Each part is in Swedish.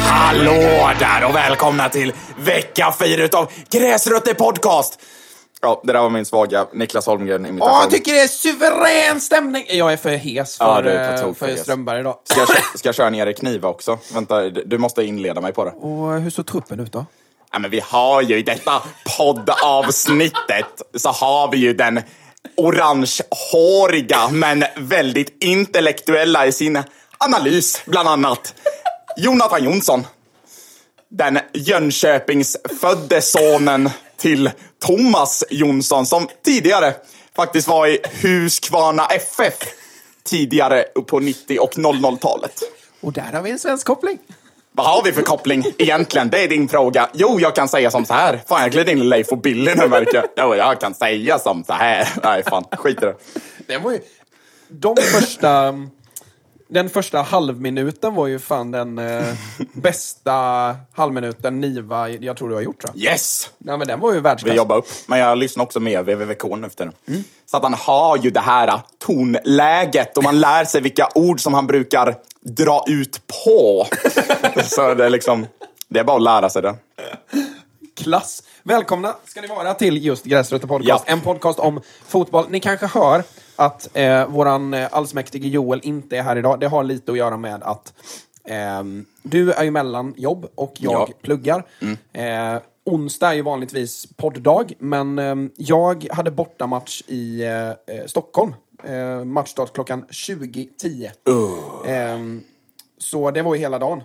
Hallå där och välkomna till vecka 4 utav Gräsrötter Podcast! Ja, det där var min svaga Niklas Holmgren-imitation. Ja, jag tycker det är suverän stämning! Jag är för hes Ja, för, du är på eh, för för hes. Strömberg idag. Ska jag, ska jag köra ner i kniva också? Vänta, du måste inleda mig på det. Och hur såg truppen ut då? Ja, men vi har ju i detta poddavsnittet så har vi ju den orangehåriga men väldigt intellektuella i sin analys, bland annat. Jonathan Jonsson. Den Jönköpingsfödde sonen till Thomas Jonsson som tidigare faktiskt var i Huskvarna FF. Tidigare på 90 och 00-talet. Och där har vi en svensk koppling. Vad har vi för koppling egentligen? Det är din fråga. Jo, jag kan säga som så här. Fan, jag gled in Leif och Billy nu märker jag. Jo, jag kan säga som så här. Nej, fan, skit i det. Det var ju... De första... Den första halvminuten var ju fan den eh, bästa halvminuten Niva, jag tror du har gjort tror jag. Yes! Ja, men den var ju världsklass. Vi jobbar upp. Men jag lyssnar också med VVVK nu efter den. Så att han har ju det här tonläget och man lär sig vilka ord som han brukar dra ut på. Så det är liksom, det är bara att lära sig det. Klass! Välkomna ska ni vara till just Gräsrötter Podcast. Ja. En podcast om fotboll. Ni kanske hör att eh, våran eh, allsmäktige Joel inte är här idag. Det har lite att göra med att ehm, du är ju mellan jobb och jag Ja. pluggar. Eh, onsdag är ju vanligtvis podddag, men ehm, jag hade bortamatch i eh, eh, Stockholm. Eh, matchstart klockan 20.10. Ehm, så det var ju hela dagen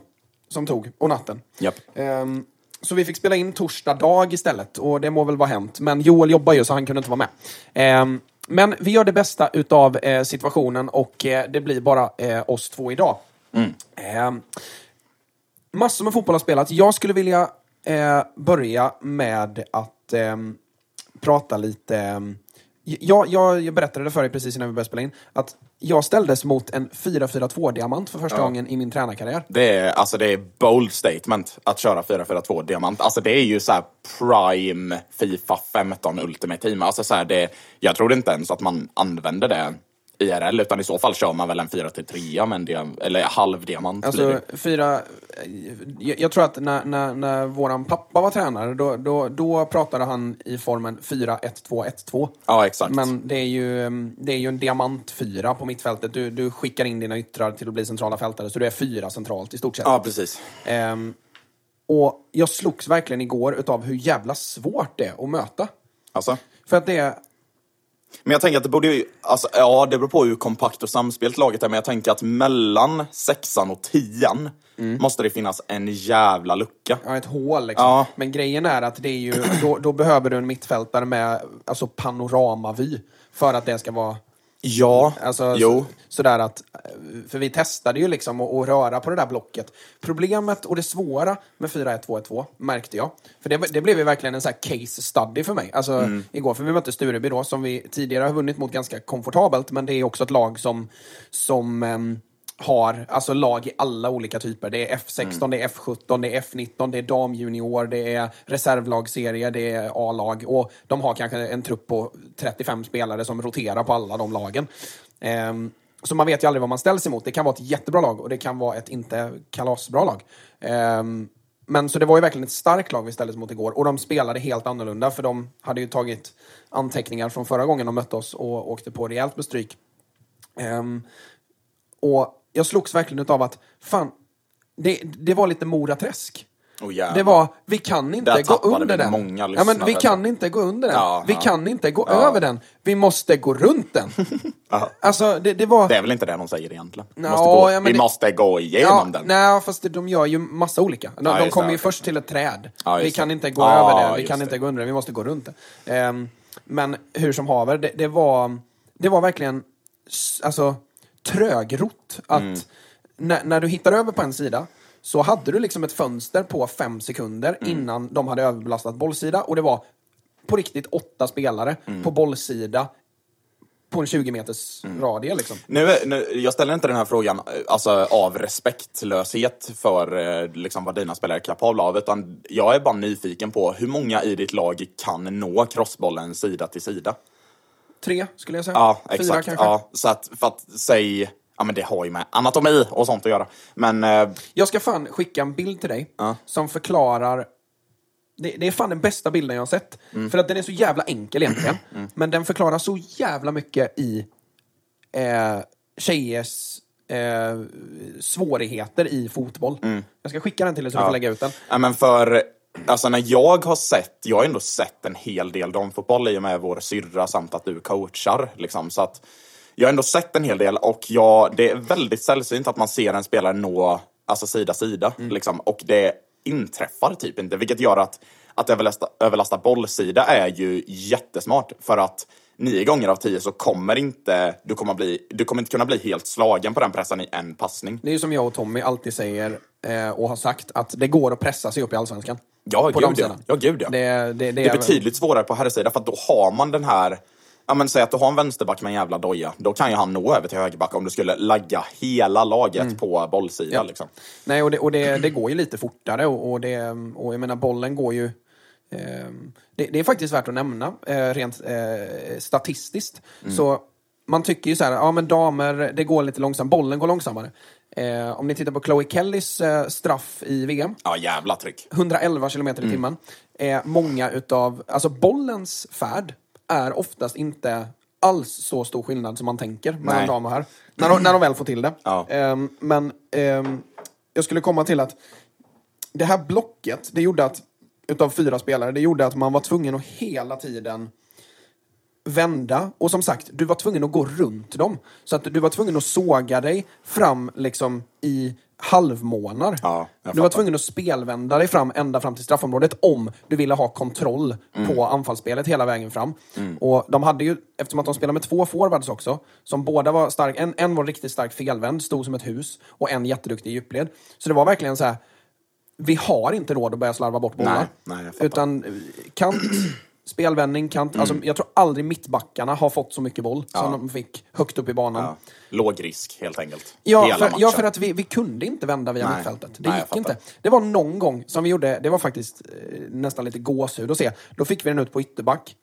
som tog, och natten. Japp. Ehm, så vi fick spela in torsdag dag istället, och det må väl vara hänt. Men Joel jobbar ju, så han kunde inte vara med. Men vi gör det bästa utav eh, situationen och eh, det blir bara eh, oss två idag. Ehm, massor med fotboll har spelats. Jag skulle vilja eh, börja med att ehm, prata lite... ehm, jag, jag, jag berättade det för dig precis innan vi började spela in, att jag ställdes mot en 4-4-2-diamant för första gången i min tränarkarriär. Det är, alltså det är bold statement att köra 4-4-2 diamant. Alltså det är ju så här prime Fifa 15 Ultimate Team. Alltså så här det, jag tror inte ens att man använder det IRL, utan i så fall kör man väl en 4-3 med en diam- eller halv diamant. blir Alltså, fyra... Jag, jag tror att när, när, när våran pappa var tränare, då, då, då pratade han i formen 4-1-2-1-2. Ja, exakt. Men det är ju, det är ju en diamant fyra på mittfältet. Du, du skickar in dina yttrar till att bli centrala fältare, så du är fyra centralt i stort sett. Ja, precis. Ehm, och jag slogs verkligen igår utav hur jävla svårt det är att möta. Alltså. För att det är... Men jag tänker att det borde ju, alltså, ja det beror på hur kompakt och samspelt laget är, men jag tänker att mellan sexan och tian måste det finnas en jävla lucka. Ja, ett hål liksom. Ja. Men grejen är att det är ju, då, då behöver du en mittfältare med alltså, panoramavy för att det ska vara Ja, Alltså, jo. Så, sådär att, för vi testade ju liksom att, röra på det där blocket. Problemet och det svåra med 4-1-2-1-2 märkte jag. För det, det blev ju verkligen en sån här case study för mig. Alltså Mm. igår, för vi mötte Stureby då, som vi tidigare har vunnit mot ganska komfortabelt, men det är också ett lag som, som ehm, har alltså lag i alla olika typer. Det är F16, Mm. det är F17, det är F19, det är damjunior, det är reservlagsserie, det är A-lag. Och de har kanske en trupp på 35 spelare som roterar på alla de lagen. Ehm, så man vet ju aldrig vad man ställs emot. Det kan vara ett jättebra lag och det kan vara ett inte kalasbra lag. Ehm, men så det var ju verkligen ett starkt lag vi ställdes mot igår. Och de spelade helt annorlunda för de hade ju tagit anteckningar från förra gången de mötte oss och åkte på rejält med stryk. Ehm, och jag slogs verkligen utav att, fan, det, det var lite Moraträsk. Oh. Det var, vi kan inte gå under den. många ja, men vi kan inte gå under den. Ja, vi ja. kan inte gå Ja. över den. Vi måste gå runt den. Alltså, det, det var... Det är väl inte det de säger egentligen? Vi Nå, måste gå, vi det- måste gå igenom den. nej, fast de gör ju massa olika. De, de kommer ju okej. först till ett träd. Vi kan inte gå över det, vi kan inte gå under det, vi måste gå runt det. Ehm, men hur som haver, det, det, var, det var verkligen alltså, trögrott. Att Mm. när, när du hittar över på en sida så hade du liksom ett fönster på fem sekunder Mm. innan de hade överbelastat bollsida och det var på riktigt åtta spelare Mm. på bollsida på en 20 meters Mm. radie liksom. Nu, nu, jag ställer inte den här frågan alltså, av respektlöshet för eh, liksom, vad dina spelare är kapabla av, utan jag är bara nyfiken på hur många i ditt lag kan nå crossbollen sida till sida? Tre skulle jag säga. Ja, Fyra exakt. kanske. Ja, så att, för att säg, ja men det har ju med anatomi och sånt att göra. Men eh, Jag ska fan skicka en bild till dig Ja. som förklarar det, det är fan den bästa bilden jag har sett. Mm. För att den är så jävla enkel egentligen. Men den förklarar så jävla mycket i eh, tjejers eh, svårigheter i fotboll. Jag ska skicka den till dig så du Mm. Får lägga ut den. Ja, men för, alltså när jag har sett, jag har ändå sett en hel del damfotboll i och med vår syrra samt att du coachar. Liksom, så att jag har ändå sett en hel del och jag, det är väldigt sällsynt att man ser en spelare nå alltså sida sida. Liksom, och det inträffar typ inte, vilket gör att, att överlasta, överlasta bollsida är ju jättesmart. För att nio gånger av tio så kommer inte, du kommer, bli, du kommer inte kunna bli helt slagen på den pressen i en passning. Det är ju som jag och Tommy alltid säger eh, och har sagt att det går att pressa sig upp i Allsvenskan. Ja, på gud, ja. ja, gud ja. Det, det, det, är betydligt svårare på herrsidan för att då har man den här Ja men säg att du har en vänsterback med en jävla doja. Då kan ju han nå över till högerback om du skulle lagga hela laget på bollsidan. Ja. Liksom. Nej, och det, och det, det går ju lite fortare och, och, det, och jag menar bollen går ju... ehm, det, det är faktiskt värt att nämna eh, rent eh, statistiskt. Så man tycker ju så här, ja men damer, det går lite långsamt, bollen går långsammare. Eh, om ni tittar på Chloe Kellys eh, straff i VM, Ja jävla tryck. 111 kilometer i timmen. Eh, många utav, alltså bollens färd är oftast inte alls så stor skillnad som man tänker mellan Nej. dam och herr. När de, när de väl får till det. Ja. Ehm, men ehm, jag skulle komma till att det här blocket, det gjorde att, utav fyra spelare, det gjorde att man var tvungen att hela tiden vända. Och som sagt, du var tvungen att gå runt dem. Så att du var tvungen att såga dig fram liksom i halvmånar. Ja, du var tvungen att spelvända dig fram ända fram till straffområdet om du ville ha kontroll Mm. på anfallsspelet hela vägen fram. Och de hade ju, eftersom att de spelade med två forwards också, som båda var stark, en, en var riktigt starkt felvänd, stod som ett hus, och en jätteduktig i djupled. Så det var verkligen så här. vi har inte råd att börja slarva bort bollar. Nej, nej, utan eh, kant, spelvändning, kant. Alltså, jag tror aldrig mittbackarna har fått så mycket boll som de fick högt upp i banan. Ja. Låg risk helt enkelt. Ja, för, ja, för att vi, vi kunde inte vända via Nej. mittfältet. Det Nej, gick inte. Det var någon gång som vi gjorde, det var faktiskt eh, nästan lite gåshud att se. Då fick vi den ut på ytterback.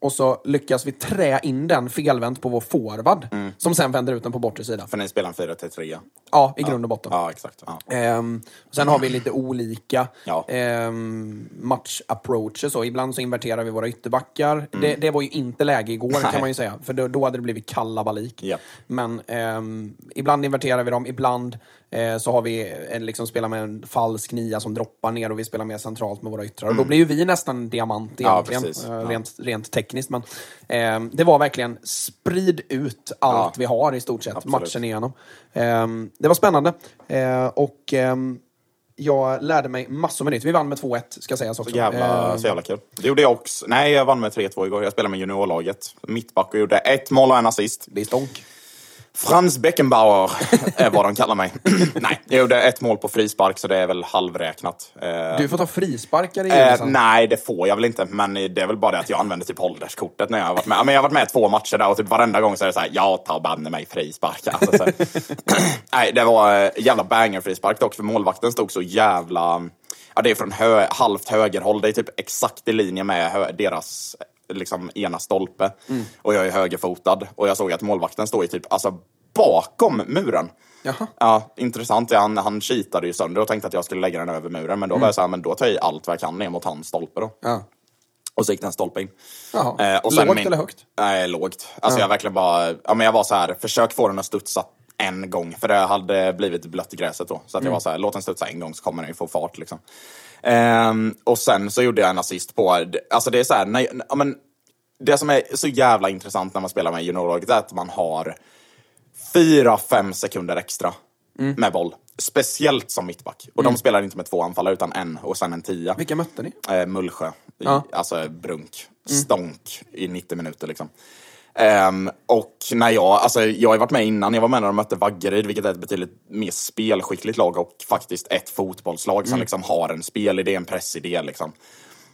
Och så lyckas vi trä in den felvänt på vår forward. Mm. Som sen vänder ut den på bortre sida. För ni spelar en 4-3. Ja, i grund och botten. Ja, exakt. Ja. Ehm, sen har vi lite olika Ja. ehm, match-approaches. Ibland så inverterar vi våra ytterbackar. Det, det var ju inte läge igår kan Mm. Nej. man ju säga. För då, då hade det blivit kalabalik. Japp. Men ehm, ibland inverterar vi dem, ibland så har vi eh, liksom spelar med en falsk nia som droppar ner och vi spelar mer centralt med våra yttrar. Och då blir ju vi nästan en diamant Mm. Ja, egentligen. eh, Ja. rent, rent tekniskt. Men ehm, det var verkligen sprid ut allt Ja. vi har i stort sett, Absolut. matchen igenom. Ehm, det var spännande. Eh, och ehm, jag lärde mig massor med nytt. Vi vann med 2-1, ska sägas också. Så jävla, Ehm, så jävla kul. Det gjorde jag också. Nej, jag vann med 3-2 igår. Jag spelade med juniorlaget. Mittback och gjorde ett mål och en assist. det är stånk. Franz Beckenbauer är vad de kallar mig. Nej, jag gjorde ett mål på frispark så det är väl halvräknat. Du får ta frisparkar i Eh, nej, det får jag väl inte. Men det är väl bara det att jag använder typ ålderskortet när jag har varit med. Men jag har varit med två matcher där och typ varenda gång så är det så här, jag tar banne mig frispark. Alltså, så. nej, det var eh, jävla banger frispark dock, för målvakten stod så jävla... Ja, det är från hö, halvt högerhåll. Det är typ exakt i linje med deras liksom, ena stolpe. Och jag är högerfotad. Och jag såg att målvakten står ju typ alltså, bakom muren. Jaha. Ja, intressant. Ja, han, han cheatade ju sönder och tänkte att jag skulle lägga den över muren. Men då var jag så här, men då tar jag i allt vad jag kan ner mot hans stolpe då. Ja. Och så gick den stolpe in. Jaha. Eh, och Lågt eller högt? Nej, lågt. Alltså jag verkligen bara, ja men jag var så här, försök få den att studsa en gång. För det hade blivit blött i gräset då. Så att jag var så här, låt den studsa en gång så kommer den ju få fart liksom. Ehm, och sen så gjorde jag en assist på, alltså det är så här, när, ja, men, det som är så jävla intressant när man spelar med juniorlaget är att man har fyra, fem sekunder extra med boll. Speciellt som mittback. Och de spelar inte med två anfallare utan en och sen en tia. Vilka mötte ni? Eh, Mullsjö. Ja. Alltså brunk. Stånk i 90 minuter liksom. Ehm, och när jag, alltså jag har varit med innan, jag var med när de mötte Vaggeryd, vilket är ett betydligt mer spelskickligt lag och faktiskt ett fotbollslag som liksom har en spelidé, en pressidé liksom.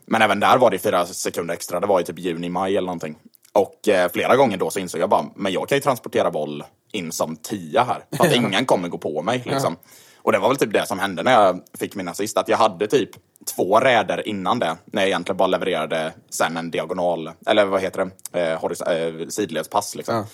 Men även där var det fyra sekunder extra, det var i typ juni, maj eller någonting. Och eh, flera gånger då så insåg jag bara, men jag kan ju transportera boll in som tia här. För att ingen kommer gå på mig liksom. Och det var väl typ det som hände när jag fick min assist, att jag hade typ två räder innan det, när jag egentligen bara levererade sen en diagonal, eller vad heter det, eh, eh, sidledspass liksom. Ja.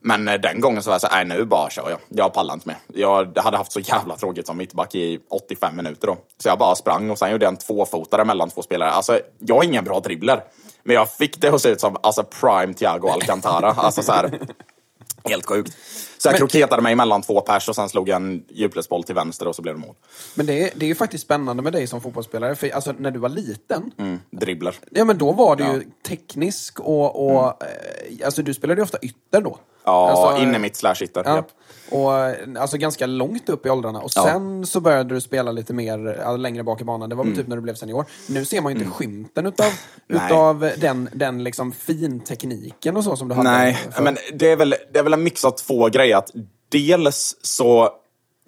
Men eh, den gången så var jag så här, nej nu bara kör jag. Jag pallar inte med. Jag hade haft så jävla tråkigt som mittback i 85 minuter då. Så jag bara sprang och sen gjorde jag en tvåfotare mellan två spelare. Alltså, jag är ingen bra dribbler. Men jag fick det att se ut som alltså, prime Thiago Alcantara. alltså så här, helt sjukt. Så jag kroketade mig mellan två pers och sen slog jag en djupledsboll till vänster och så blev det mål. Men det är, det är ju faktiskt spännande med dig som fotbollsspelare. För alltså, när du var liten, Mm, dribbler. ja men då var du ju teknisk och, och eh, alltså du spelade ju ofta ytter då. Mm. Ja, alltså, inne mitt slash ytter. Ja. Och eh, alltså ganska långt upp i åldrarna. Och Ja. sen så började du spela lite mer ja, längre bak i banan. Det var Mm. typ när du blev senior. Nu ser man ju inte skymten utav, utav den, den liksom fintekniken och så som du hade. Nej, för- men det är, väl, det är väl en mix av två grejer. Att dels så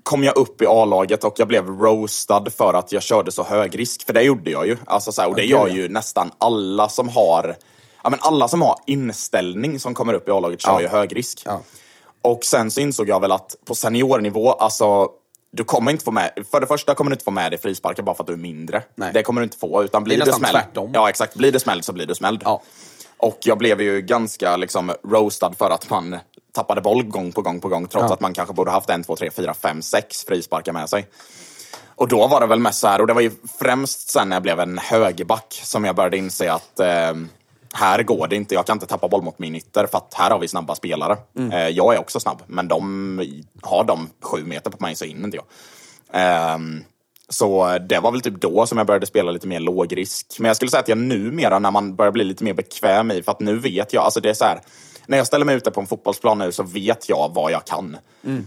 kom jag upp i A-laget och jag blev roastad för att jag körde så hög risk. För det gjorde jag ju. Alltså, så här, och det gör ju nästan alla som har ja, men alla som har inställning som kommer upp i A-laget kör Ja. ju hög risk. Ja. Och sen så insåg jag väl att på seniornivå, alltså du kommer inte få med, för det första kommer du inte få med dig frisparkar bara för att du är mindre. Nej. Det kommer du inte få, utan blir Det det, är nästan smäll. tvärtom. Ja, exakt. Blir det smäll så blir du smälld. Ja. Och jag blev ju ganska liksom roastad för att man tappade boll gång på gång på gång, trots Ja. att man kanske borde haft en, två, tre, fyra, fem, sex frisparkar med sig. Och då var det väl mest så här, och det var ju främst sen när jag blev en högerback som jag började inse att eh, här går det inte, jag kan inte tappa boll mot min ytter för att här har vi snabba spelare. Mm. Eh, jag är också snabb, men de har de sju meter på mig så hinner inte jag. Ehm, så det var väl typ då som jag började spela lite mer lågrisk. Men jag skulle säga att jag numera när man börjar bli lite mer bekväm i, för att nu vet jag, alltså det är så här, när jag ställer mig ute på en fotbollsplan nu så vet jag vad jag kan.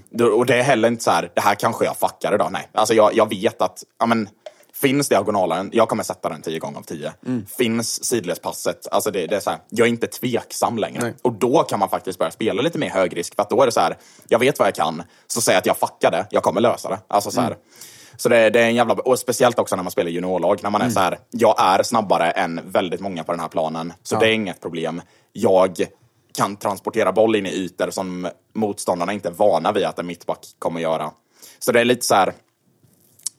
Då- Och det är heller inte så här, det här kanske jag fuckar idag. Nej, alltså jag, jag vet att, ja men, finns diagonalen, jag kommer sätta den tio gånger av tio. Finns sidledspasset, alltså det, det är så här, jag är inte tveksam längre. Nej. Och då kan man faktiskt börja spela lite mer högrisk, för att då är det så här, jag vet vad jag kan, så säger jag att jag fuckar det, jag kommer lösa det. Alltså så här, Så det, det är en jävla... Och speciellt också när man spelar juniorlag, när man är så här, jag är snabbare än väldigt många på den här planen, så det är inget problem. Jag kan transportera boll in i ytor som motståndarna inte är vana vid att en mittback kommer göra. Så det är lite så här,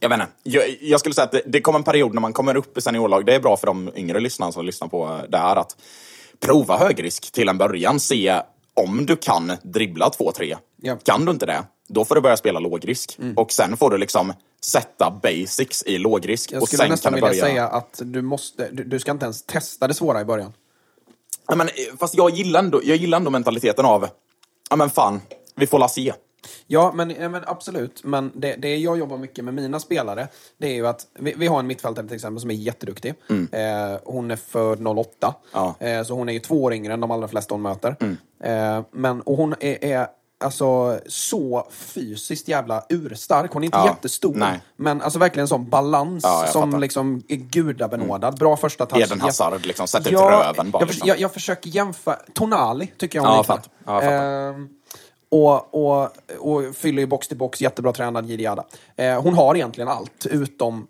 jag vet inte. Jag, jag skulle säga att det, det kommer en period när man kommer upp i seniorlag. Det är bra för de yngre lyssnarna som lyssnar på det här att prova högrisk till en början. Se om du kan dribbla 2-3. Ja. Kan du inte det, då får du börja spela lågrisk. Mm. Och sen får du liksom sätta basics i lågrisk. Jag och skulle sen nästan kan du vilja börja... säga att du måste, du, du ska inte ens testa det svåra i början. Ja, men, eh, fast jag gillar, ändå, jag gillar ändå mentaliteten av, ja men fan, vi får la se. Ja, men, men absolut. Men det, det jag jobbar mycket med mina spelare, det är ju att vi, vi har en mittfältare till exempel som är jätteduktig. Eh, hon är född 08. Ja. Eh, så hon är ju två år yngre än de allra flesta hon möter. Eh, men, och hon är, är alltså så fysiskt jävla urstark. Hon är inte Ja, jättestor, nej. men alltså verkligen sån balans Ja, som fattar. liksom är gudabenådad. Bra första touch. Eden Hazard liksom, sätter Ja, ut röven bara. jag, liksom. jag, jag försöker jämföra. Tonali tycker jag hon Ja, liknar. Ja. Ehm, och, och, och fyller ju box till box, jättebra tränad Jiri Ada. Eh, hon har egentligen allt, utom...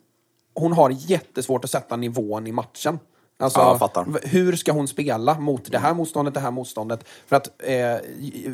Hon har jättesvårt att sätta nivån i matchen. Alltså, Ja, jag fattar. v- hur ska hon spela mot det här motståndet, det här motståndet? För att eh,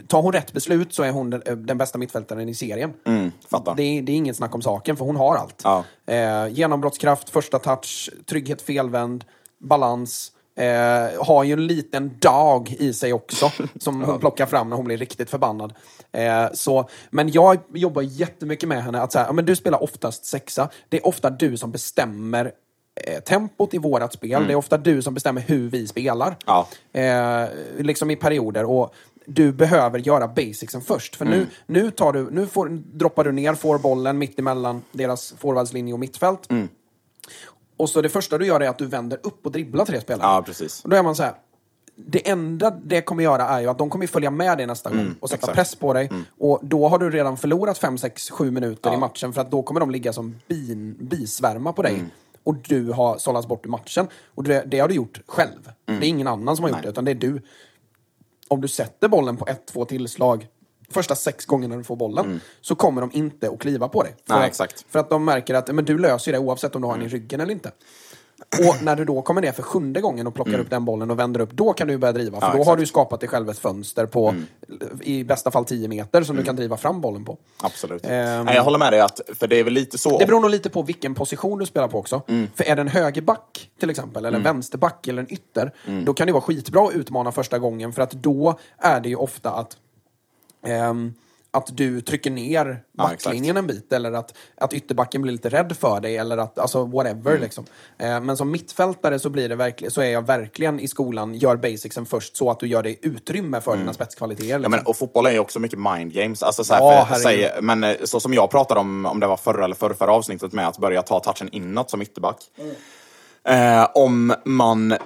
tar hon rätt beslut så är hon den, den bästa mittfältaren i serien. Mm, fattar. Det, är, det är inget snack om saken, för hon har allt. Ja. Eh, genombrottskraft, första touch, trygghet felvänd, balans. Eh, har ju en liten dag i sig också, som hon plockar fram när hon blir riktigt förbannad. Eh, så, men jag jobbar jättemycket med henne, att så här, men du spelar oftast sexa. Det är ofta du som bestämmer eh, tempot i vårat spel. Det är ofta du som bestämmer hur vi spelar. Ja. Eh, liksom i perioder. Och du behöver göra basicsen först. För nu, nu, tar du, nu får, droppar du ner, får bollen mitt emellan deras forwardslinje och mittfält. Och så det första du gör är att du vänder upp och dribblar tre spelare. Ja, precis. Och då är man så här. Det enda det kommer göra är ju att de kommer följa med dig nästa gång och sätta exakt. press på dig. Och då har du redan förlorat 5, 6, 7 minuter i matchen för att då kommer de ligga som bin, bisvärma på dig. Och du har sållats bort ur matchen. Och det, det har du gjort själv. Det är ingen annan som har gjort det, utan det är du. Om du sätter bollen på ett, två tillslag första sex gångerna du får bollen så kommer de inte att kliva på dig. För Nej, att. För att de märker att men du löser det oavsett om du har den i ryggen eller inte. Och när du då kommer ner för sjunde gången och plockar upp den bollen och vänder upp, då kan du börja driva. För Ja, då har exakt. du skapat dig själv ett fönster på i bästa fall 10 meter som du kan driva fram bollen på. Absolut. Ehm. Nej, jag håller med dig, att, för det är väl lite så. Det beror nog lite på vilken position du spelar på också. För är det en högerback till exempel, eller en vänsterback eller en ytter, då kan det vara skitbra att utmana första gången för att då är det ju ofta att ehm, att du trycker ner Ja, backlinjen en bit eller att, att ytterbacken blir lite rädd för dig eller att, alltså whatever Mm. liksom. Eh, men som mittfältare så blir det verkligen, så är jag verkligen i skolan, gör basicsen först så att du gör dig utrymme för dina spetskvaliteter. Mm. Ja, Liksom. men, och fotboll är ju också mycket mind games. Alltså, så här, Ja, för, säg, men eh, så som jag pratade om, om det var förra eller förra, förra avsnittet med att börja ta touchen inåt som ytterback. Eh, om man,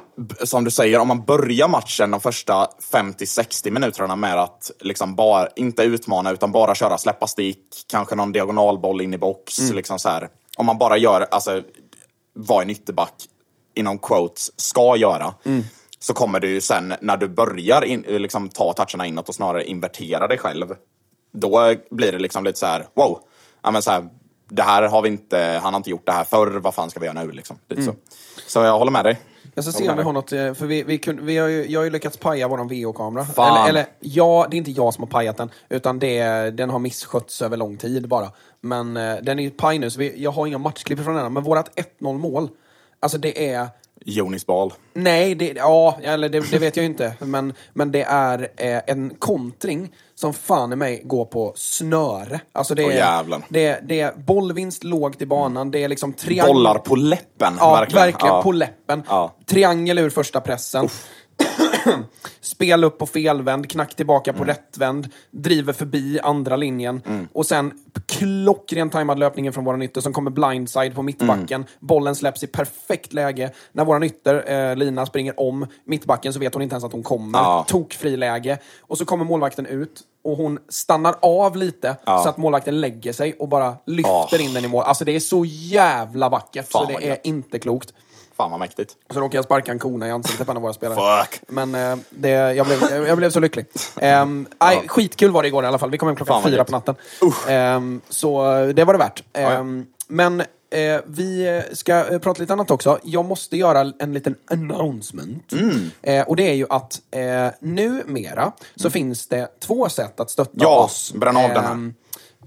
som du säger, om man börjar matchen de första 50-60 minuterna med att liksom bara, inte utmana utan bara köra släppa stick, kanske någon diagonalboll in i box. Liksom så här. Om man bara gör, alltså vad en ytterback inom quotes ska göra. Så kommer du sen när du börjar in, liksom, ta toucherna inåt och snarare invertera dig själv. Då blir det liksom lite så här, wow. Ja, men så här, det här har vi inte, han har inte gjort det här förr, vad fan ska vi göra nu? Liksom. Lite så. så jag håller med dig. Jag ska se om vi har något, eh, för vi, vi, kunde, vi har ju, jag har ju lyckats paja våran VO-kamera. Eller, eller ja, det är inte jag som har pajat den, utan det, den har misskötts över lång tid bara. Men eh, den är ju paj nu, så vi, jag har inga matchklipp från den, men vårat 1-0 mål, alltså det är... Jonis bal. Nej, det, ja, eller det, det vet jag ju inte. Men, men det är eh, en kontring som fan i mig går på snöre. Alltså det är, det, är- det är bollvinst lågt i banan, det är liksom triangel... Bollar på läppen. Ja, verkligen. verkligen. Ja. På läppen. Ja. Triangel ur första pressen. Spel upp på felvänd, knack tillbaka Mm. på rättvänd, driver förbi andra linjen. Och sen klockren tajmad löpningen från våran ytter som kommer blindside på mittbacken. Mm. Bollen släpps i perfekt läge. När våran ytter, eh, Lina, springer om mittbacken så vet hon inte ens att hon kommer. Ja. Tokfri läge. Och så kommer målvakten ut och hon stannar av lite Ja. så att målvakten lägger sig och bara lyfter Ja. in den i mål. Alltså det är så jävla vackert Fan, så det är inte klokt. Fan vad mäktigt. Så råkade jag sparka en kona i ansiktet på en av våra spelare. Fuck. Men eh, det, jag, blev, jag blev så lycklig. Um, aj, Skitkul var det igår i alla fall. Vi kom hem klockan Fan, vad fyra på natten. Ehm, så eh, det var det värt. Ehm, Men eh, vi ska eh, prata lite annat också. Jag måste göra en liten announcement. Mm. Eh, och det är ju att eh, numera så finns det två sätt att stötta Ja, oss. bränn av den här. ehm,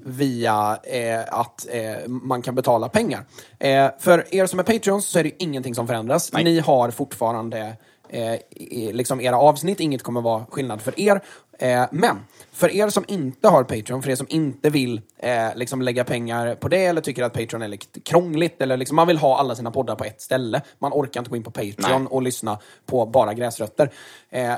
via eh, att eh, man kan betala pengar. Eh, för er som är Patreons så är det ju ingenting som förändras. Nej. Ni har fortfarande eh, i- liksom era avsnitt, inget kommer vara skillnad för er. Eh, men för er som inte har Patreon, för er som inte vill eh, liksom lägga pengar på det eller tycker att Patreon är lite krångligt eller liksom man vill ha alla sina poddar på ett ställe. Man orkar inte gå in på Patreon Nej. och lyssna på bara gräsrötter.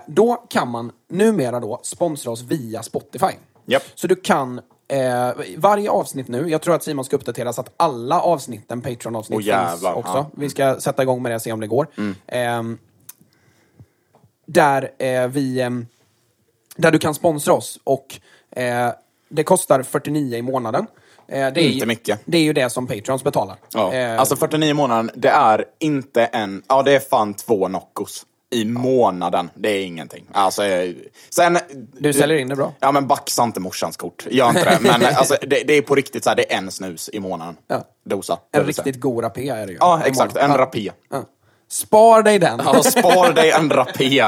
Då kan man numera då sponsra oss via Spotify. Japp. Så du kan Eh, varje avsnitt nu, jag tror att Simon ska uppdatera så att alla avsnitten, Patreon-avsnitt, jävlar, finns också. ja. Mm. Vi ska sätta igång med det och se om det går. Ehm, där eh, vi... ehm, där du kan sponsra oss och eh, det kostar 49 i månaden. Eh, det är Inte ju, mycket. Det är ju det som Patreons betalar. Ja. Eh, Alltså 49 månaden, det är inte en... Ja, det är fan två Noccos. I månaden. Det är ingenting. Alltså, eh, sen... Du säljer in det bra. Ja, men baxa inte morsans kort. Gör inte det. Men alltså, det, det är på riktigt så här, det är en snus i månaden. Ja. Dosa. en riktigt god rapé är det ju. Ja, exakt. En rapé. Ja. Spar dig den! Ja, spar dig en rapé.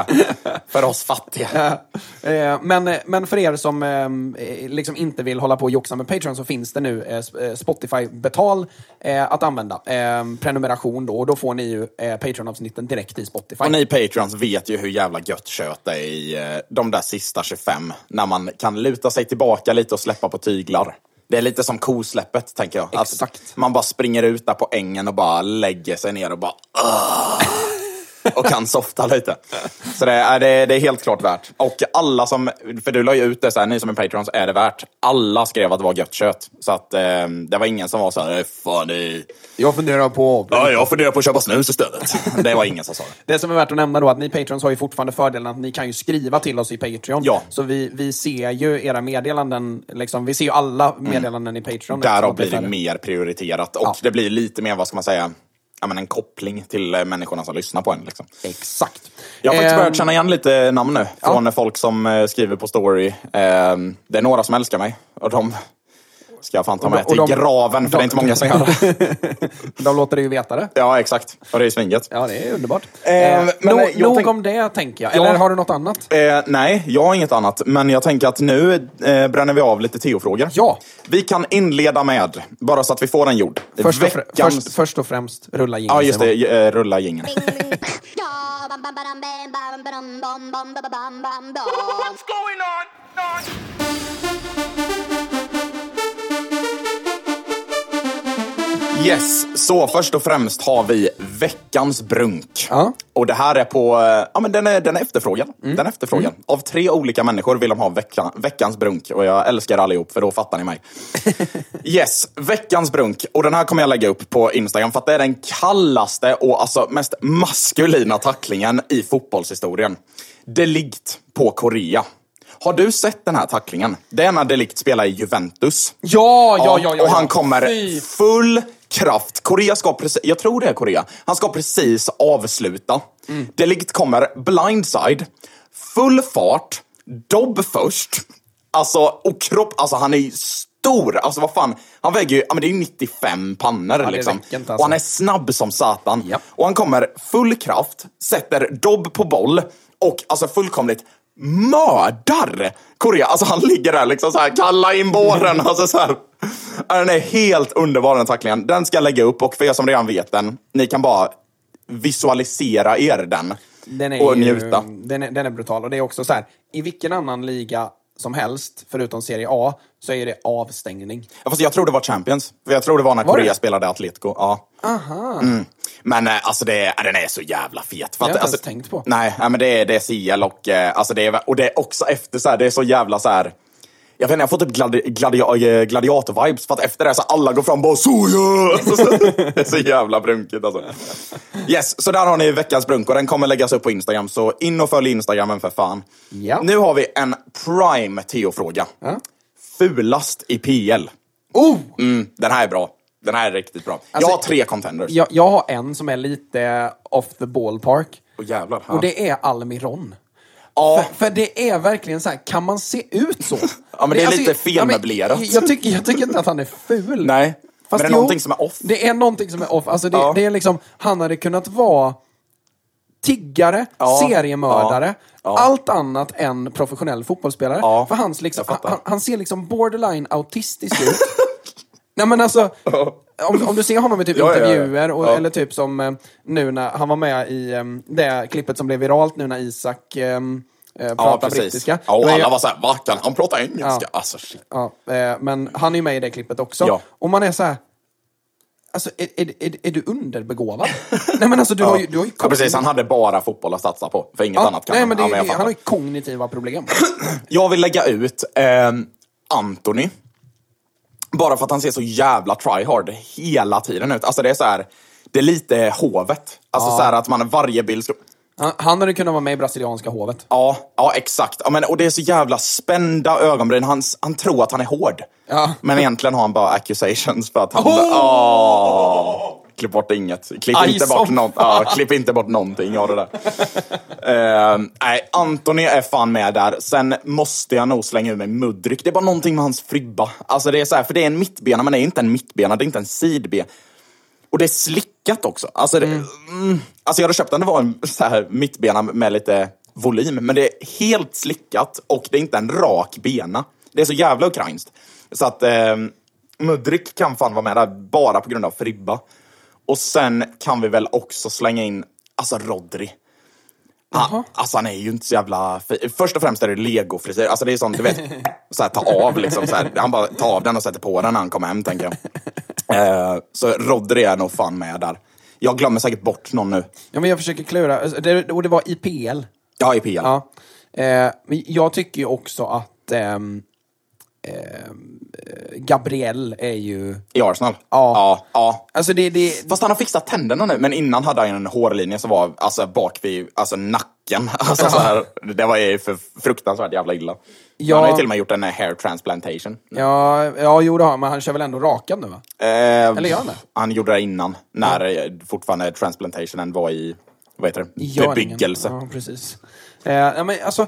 För oss fattiga. Eh, men, men för er som eh, liksom inte vill hålla på och joxa med Patreon så finns det nu eh, sp- eh, Spotify-betal eh, att använda. Eh, prenumeration då, och då får ni ju eh, Patreon-avsnitten direkt i Spotify. Och ni Patreons vet ju hur jävla gött kött det är i eh, de där sista 25. När man kan luta sig tillbaka lite och släppa på tyglar. Det är lite som kosläppet, tänker jag. Exakt. man bara springer ut där på ängen och bara lägger sig ner och bara! Och kan softa lite. Så det är, det, det är helt klart värt. Och alla som, för du la ju ut det så här, ni som är Patreons, är det värt? Alla skrev att det var gött kött. Så att eh, det var ingen som var så här, "Eh, fan det... Jag funderar på... Ja, jag funderar på att köpa snus istället. Det var ingen som sa det. Det som är värt att nämna då, att ni Patreons har ju fortfarande fördelen att ni kan ju skriva till oss i Patreon. Ja. Så vi, vi ser ju era meddelanden, liksom, vi ser ju alla meddelanden i Patreon. Därav blir det mer prioriterat. Och Ja. det blir lite mer, vad ska man säga, ja, men en koppling till eh, människorna som lyssnar på en. Liksom. Exakt. Jag har faktiskt Ehm, börjat känna igen lite namn nu från folk som eh, skriver på story. Ehm, det är några som älskar mig och de ska jag fan ta Och med de- till och de- graven, för de- det är inte många som gör det. De låter dig ju veta det. Ja, exakt. Och det är svinget. Ja, det är underbart. Eh, Eh, men, no, eh, jag nog tänk- om det, tänker jag. Ja. Eller har du något annat? Eh, nej, jag har inget annat. Men jag tänker att nu eh, bränner vi av lite Theo-frågor. Ja. Vi kan inleda med, bara så att vi får den gjord. Först och, fr- Veckans- först, först och främst, rulla jingeln. Ja, just det. Eh, rulla jingeln. What's going on? Yes, så först och främst har vi veckans brunk. Ja. Och det här är på, eh, ja men den är, den är efterfrågad. Den är efterfrågad. Av tre olika människor vill de ha vecka, veckans brunk. Och jag älskar allihop, för då fattar ni mig. yes, veckans brunk. Och den här kommer jag lägga upp på Instagram, för att det är den kallaste och alltså mest maskulina tacklingen i fotbollshistorien. Delikt på Korea. Har du sett den här tacklingen? Det är när Delikt spelar i Juventus. Ja, ja, ja, ja. och han ja. kommer full kraft. Korea ska precis, jag tror det är Korea. Han ska precis avsluta. Mm. Delikt kommer blindside, full fart, dobb först. Alltså, och kropp, alltså han är ju stor. Alltså vad fan, han väger ju, ja men det är ju 95 pannor det liksom. räcker inte, alltså. Och han är snabb som satan. Ja. Och han kommer full kraft, sätter dobb på boll och alltså fullkomligt mördar Korea. Alltså han ligger där liksom så här, kalla in båren. Alltså så här. Den är helt underbar den tacklingen. Den ska jag lägga upp och för er som redan vet den, ni kan bara visualisera er den. Den är, och ju, njuta. den, är, den är brutal. Och det är också så här, i vilken annan liga som helst, förutom Serie A, så är det avstängning. Ja, fast jag tror det var Champions. För jag tror det var när Var Korea det? spelade Atletico. Ja. Aha. Mm. Men eh, alltså det, är- den är så jävla fet. För Det har jag inte alltså, ens tänkt på. Nej, nej, men det är, det är CL och, eh, alltså det är, och det är också efter så här, det är så jävla så här. Jag vet inte, jag får typ gladi, gladi, eh, gladiator-vibes för att efter det så alla går fram och bara soja! Alltså, så- är så jävla brunkigt alltså. Yes, så där har ni veckans brunk och den kommer läggas upp på Instagram. Så in och följ Instagramen för fan. Ja. Nu har vi en prime Theo-fråga. Ja. Fulast i PL. Oh! Mm, den här är bra. Den här är riktigt bra. Alltså, jag har tre contenders. Jag, jag har en som är lite off the ballpark. Åh jävlar. Och det är Almiron. Ja. För, för det är verkligen så här, kan man se ut så? Ja, men det är lite felmöblerat. Ja, jag, tycker, jag tycker inte att han är ful. Nej, men det är jo, någonting som är off. Det är någonting som är off. Alltså det, Ja. det är liksom, han hade kunnat vara tiggare, Ja. seriemördare, Ja. allt annat än professionell fotbollsspelare. För hans liksom, han, han ser liksom borderline autistisk ut. Nej men alltså, om, om du ser honom i typ Ja, ja, ja. intervjuer, och, Ja. eller typ som eh, nu när han var med i eh, det klippet som blev viralt nu när Isak eh, eh, pratar brittiska. Ja, och är- alla var såhär, va? Kan han prata engelska? Ja. Alltså shit. Ja, eh, men han är ju med i det klippet också. Ja. Och man är så här. Alltså, är, är, är, är du underbegåvad? Nej men alltså, du har ju... Du har ju Ja, precis, han hade bara fotboll att satsa på. För inget Ja, annat kan nej, han. men det, ja, jag, det, han fattar. har ju kognitiva problem. jag vill lägga ut eh, Anthony. Bara för att han ser så jävla tryhard hela tiden ut. Alltså det är så här, det är lite hovet. Alltså så här att man varje bild. Han, han hade kunnat vara med i brasilianska hovet. Ja, ja exakt. Ja, men, och det är så jävla spända ögonbryn. Han, han tror att han är hård. Ja. Men egentligen har han bara accusations för att han... Oh! Åh! Klipp bort inget. Klipp Aj, inte, bort något, ja, klipp inte bort någonting av det där. Eh, nej, Anthony är fan med där. Sen måste jag nog slänga ur mig Mudryk. Det är bara någonting med hans fribba. Alltså det är så här, för det är en mittbena, men det är inte en mittbena, det är inte en sidben. Och det är slickat också. Alltså, det, mm. alltså jag hade köpt den, det var en så här mittbena med lite volym. Men det är helt slickat och det är inte en rak bena. Det är så jävla ukrainskt. Så att eh, Mudryk kan fan vara med där bara på grund av fribba. Och sen kan vi väl också slänga in, alltså Rodri. Han, alltså han är ju inte så jävla fi- Först och främst är det legofrisyr. Alltså det är sånt, du vet, så här, ta av liksom. Så här. Han bara tar av den och sätter på den när han kommer hem, tänker jag. Eh, så Rodri är nog fan med där. Jag glömmer säkert bort någon nu. Ja, men jag försöker klura. Alltså, Det, och det var i PL. Ja, i PL. Ja. Eh, men jag tycker ju också att ehm, eh, Gabriel är ju... I Arsenal. Ja. ja. ja. Alltså det, det, Fast han har fixat tänderna nu, men innan hade han en hårlinje som var alltså, bak vid alltså, nacken. Alltså, så här, det var ju för fruktansvärt jävla illa. Ja. Han har ju till och med gjort en eh, hair transplantation. ja, ja, jo det har men han kör väl ändå rakad nu va? Eh, Eller gör han det? Han gjorde det innan, när eh, fortfarande transplantationen var i, vad heter det, bebyggelse. Ja, precis. Eh, ja, men alltså,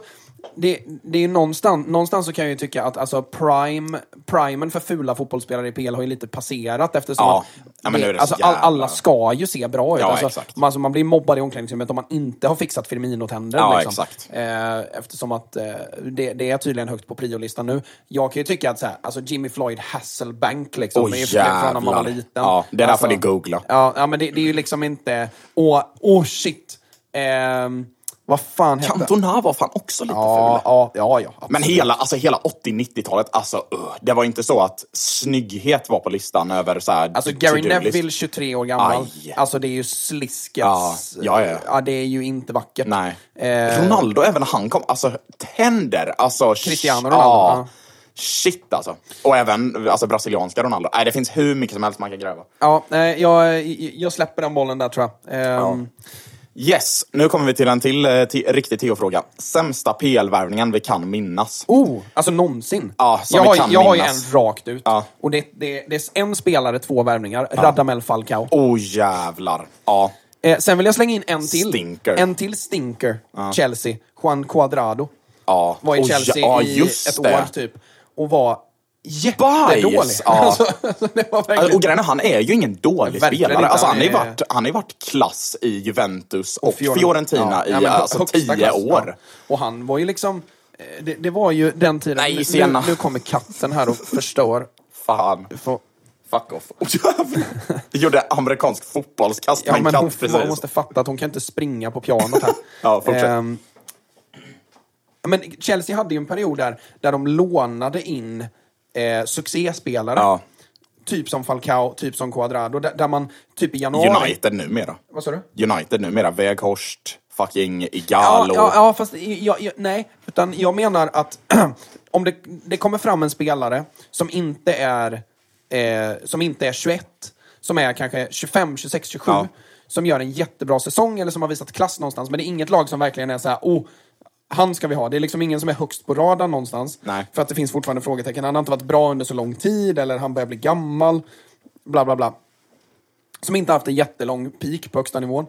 det, det är ju någonstans, någonstans så kan jag ju tycka att alltså prime, primen för fula fotbollsspelare i PL har ju lite passerat eftersom Ja. att Ja, nu är det så alltså, all, alla ska ju se bra ut. Ja, alltså, exakt. man, alltså, man blir mobbad i omklädningsrummet om man inte har fixat Firmino-tänder. Ja, liksom. exakt. Eh, eftersom att eh, det, det är tydligen högt på priolistan nu. Jag kan ju tycka att så här, alltså Jimmy Floyd Hasselbank liksom, Åh, är ju från när man var liten. Ja, det är därför Alltså, ni googlar. Ja, ja men det, det är ju liksom inte... Åh, åh shit! Ehm, vad fan hette Cantona var fan också lite Ja, ful. ja, ja, ja. Men absolut. hela, alltså hela 80-90-talet, alltså uh, det var inte så att snygghet var på listan över så här Alltså Gary. Neville, 23 år gammal. Aj. Alltså det är ju sliskets... Ja, ja, ja. ja, det är ju inte vackert. Nej. Eh, Ronaldo, även han kom, alltså tänder, alltså... Cristiano Ronaldo, Ja. ja. Shit alltså. Och även alltså, brasilianska Ronaldo. Nej, det finns hur mycket som helst man kan gräva. Ja, nej, jag, jag släpper den bollen där tror jag. Ehm, Yes, nu kommer vi till en till, eh, till riktig Theo-fråga. Sämsta PL-värvningen vi kan minnas. Oh, alltså någonsin. Ja, som jag vi har, kan jag har ju en rakt ut. Ja. Och det, det, det är en spelare, två värvningar. Radamel Falcao. Oh jävlar. Ja. Eh, sen vill jag slänga in en till. Stinker. En till stinker. Chelsea. Juan Cuadrado. Ja. Var i Oh, Chelsea ja, i ett det. år typ. Och var jättedålig. Bajs, ja. Alltså, det verkligen... Alltså, och grejen är, han är ju ingen dålig Verkligen spelare. Alltså, han, har ju är- varit, han klass i Juventus och Fioren- Fiorentina Ja, ja, i hö- alltså, tio klass, år. Ja. Och han var ju liksom... eh, Det, det var ju den tiden... Nej, nu, nu kommer katten här och förstör. Fan. Får- Fuck off. Jag gjorde amerikansk fotbollskast Ja, med en katt hon, precis. hon måste fatta att hon kan inte springa på pianot här. Ja, fortsätt. Ehm, men Chelsea hade ju en period där, där de lånade in eh, succéspelare. Ja. Typ som Falcao, typ som Cuadrado. Där, där man typ i januari... United numera. Vad sa du? United numera. Weghorst, fucking Ja, Igalo. ja, ja, fast jag, jag, nej. Utan jag menar att om det, det kommer fram en spelare som inte är, eh, som inte är 21, som är kanske 25, 26, 27, Ja. som gör en jättebra säsong eller som har visat klass någonstans, men det är inget lag som verkligen är så här, oh, han ska vi ha. Det är liksom ingen som är högst på radarn någonstans. Nej. För att det finns fortfarande frågetecken. Han har inte varit bra under så lång tid, eller han börjar bli gammal. Bla, bla, bla som inte haft en jättelång peak på högsta nivån.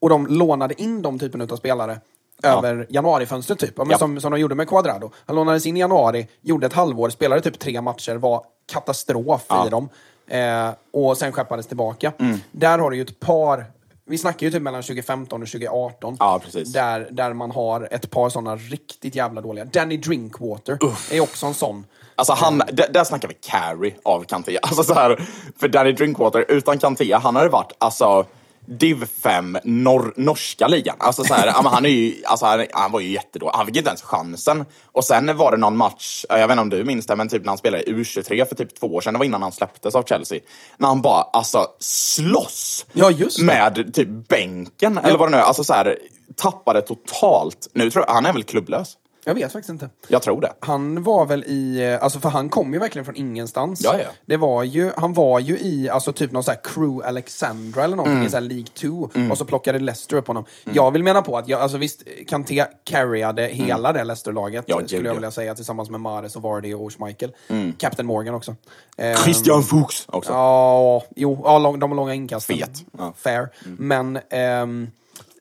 Och de lånade in de typen av spelare över januarifönstret typ. Ja, men Ja. som, som de gjorde med Cuadrado. Han lånades in i januari, gjorde ett halvår, spelade typ tre matcher, var katastrof i dem. Eh, och sen skeppades tillbaka. Mm. Där har du ju ett par, vi snackar ju typ mellan 2015 och 2018. Ja, precis. Där, där man har ett par sådana riktigt jävla dåliga. Danny Drinkwater är också en sån. Alltså han, där, där snackar vi carry av Kanté. Alltså så här, för Danny Drinkwater, utan Kanté, han hade varit alltså Div 5, nor norska ligan. Alltså så här, ja, han, är ju, alltså han, han var ju jättedålig. Han fick inte ens chansen. Och sen var det någon match, jag vet inte om du minns det, men typ när han spelade i U23 för typ två år sedan, det var innan han släpptes av Chelsea. När han bara alltså slåss Ja, med typ bänken, eller vad det nu är. Alltså så här, tappade totalt. Nu tror jag, han är väl klubblös? Jag vet faktiskt inte. Jag tror det. Han var väl i, alltså för han kom ju verkligen från ingenstans. Ja, ja. Det var ju, han var ju i, alltså typ någon sån här Crew Alexandra eller någonting Mm. i sån här League 2. Och så plockade Leicester upp honom. Jag vill mena på att, jag, alltså visst, Kanté carryade hela det Leicester-laget. Mm. Ja, skulle jag ja. vilja säga, tillsammans med Mares och Vardy och Schmeichel. Captain Morgan också. Ehm, Christian Fuchs också. Ja, jo, ja, de långa inkasten. Fet, ja. Fair. Men ehm,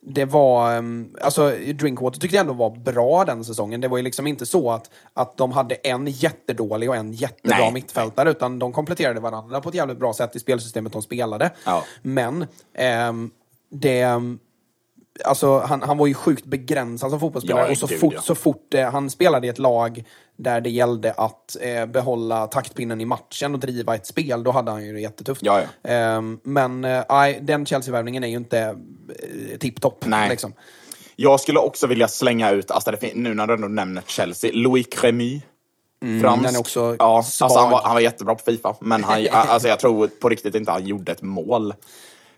det var, um, alltså Drinkwater tyckte jag ändå var bra den säsongen. Det var ju liksom inte så att, att de hade en jättedålig och en jättebra Nej. mittfältare, utan de kompletterade varandra på ett jävligt bra sätt i spelsystemet de spelade. Ja. Men ehm, det... Alltså, han, han var ju sjukt begränsad som fotbollsspelare Ja, och så gud, fort, ja. så fort eh, han spelade i ett lag där det gällde att eh, behålla taktpinnen i matchen och driva ett spel, då hade han ju det jättetufft. Ja, ja. Ehm, men eh, den Chelsea-värvningen är ju inte eh, tipptopp. Liksom. Jag skulle också vilja slänga ut, alltså nu när du ändå nämner Chelsea, Louis Crémy. Frans. den är också ja, alltså han, var, han var jättebra på Fifa, men han, alltså jag tror på riktigt inte han gjorde ett mål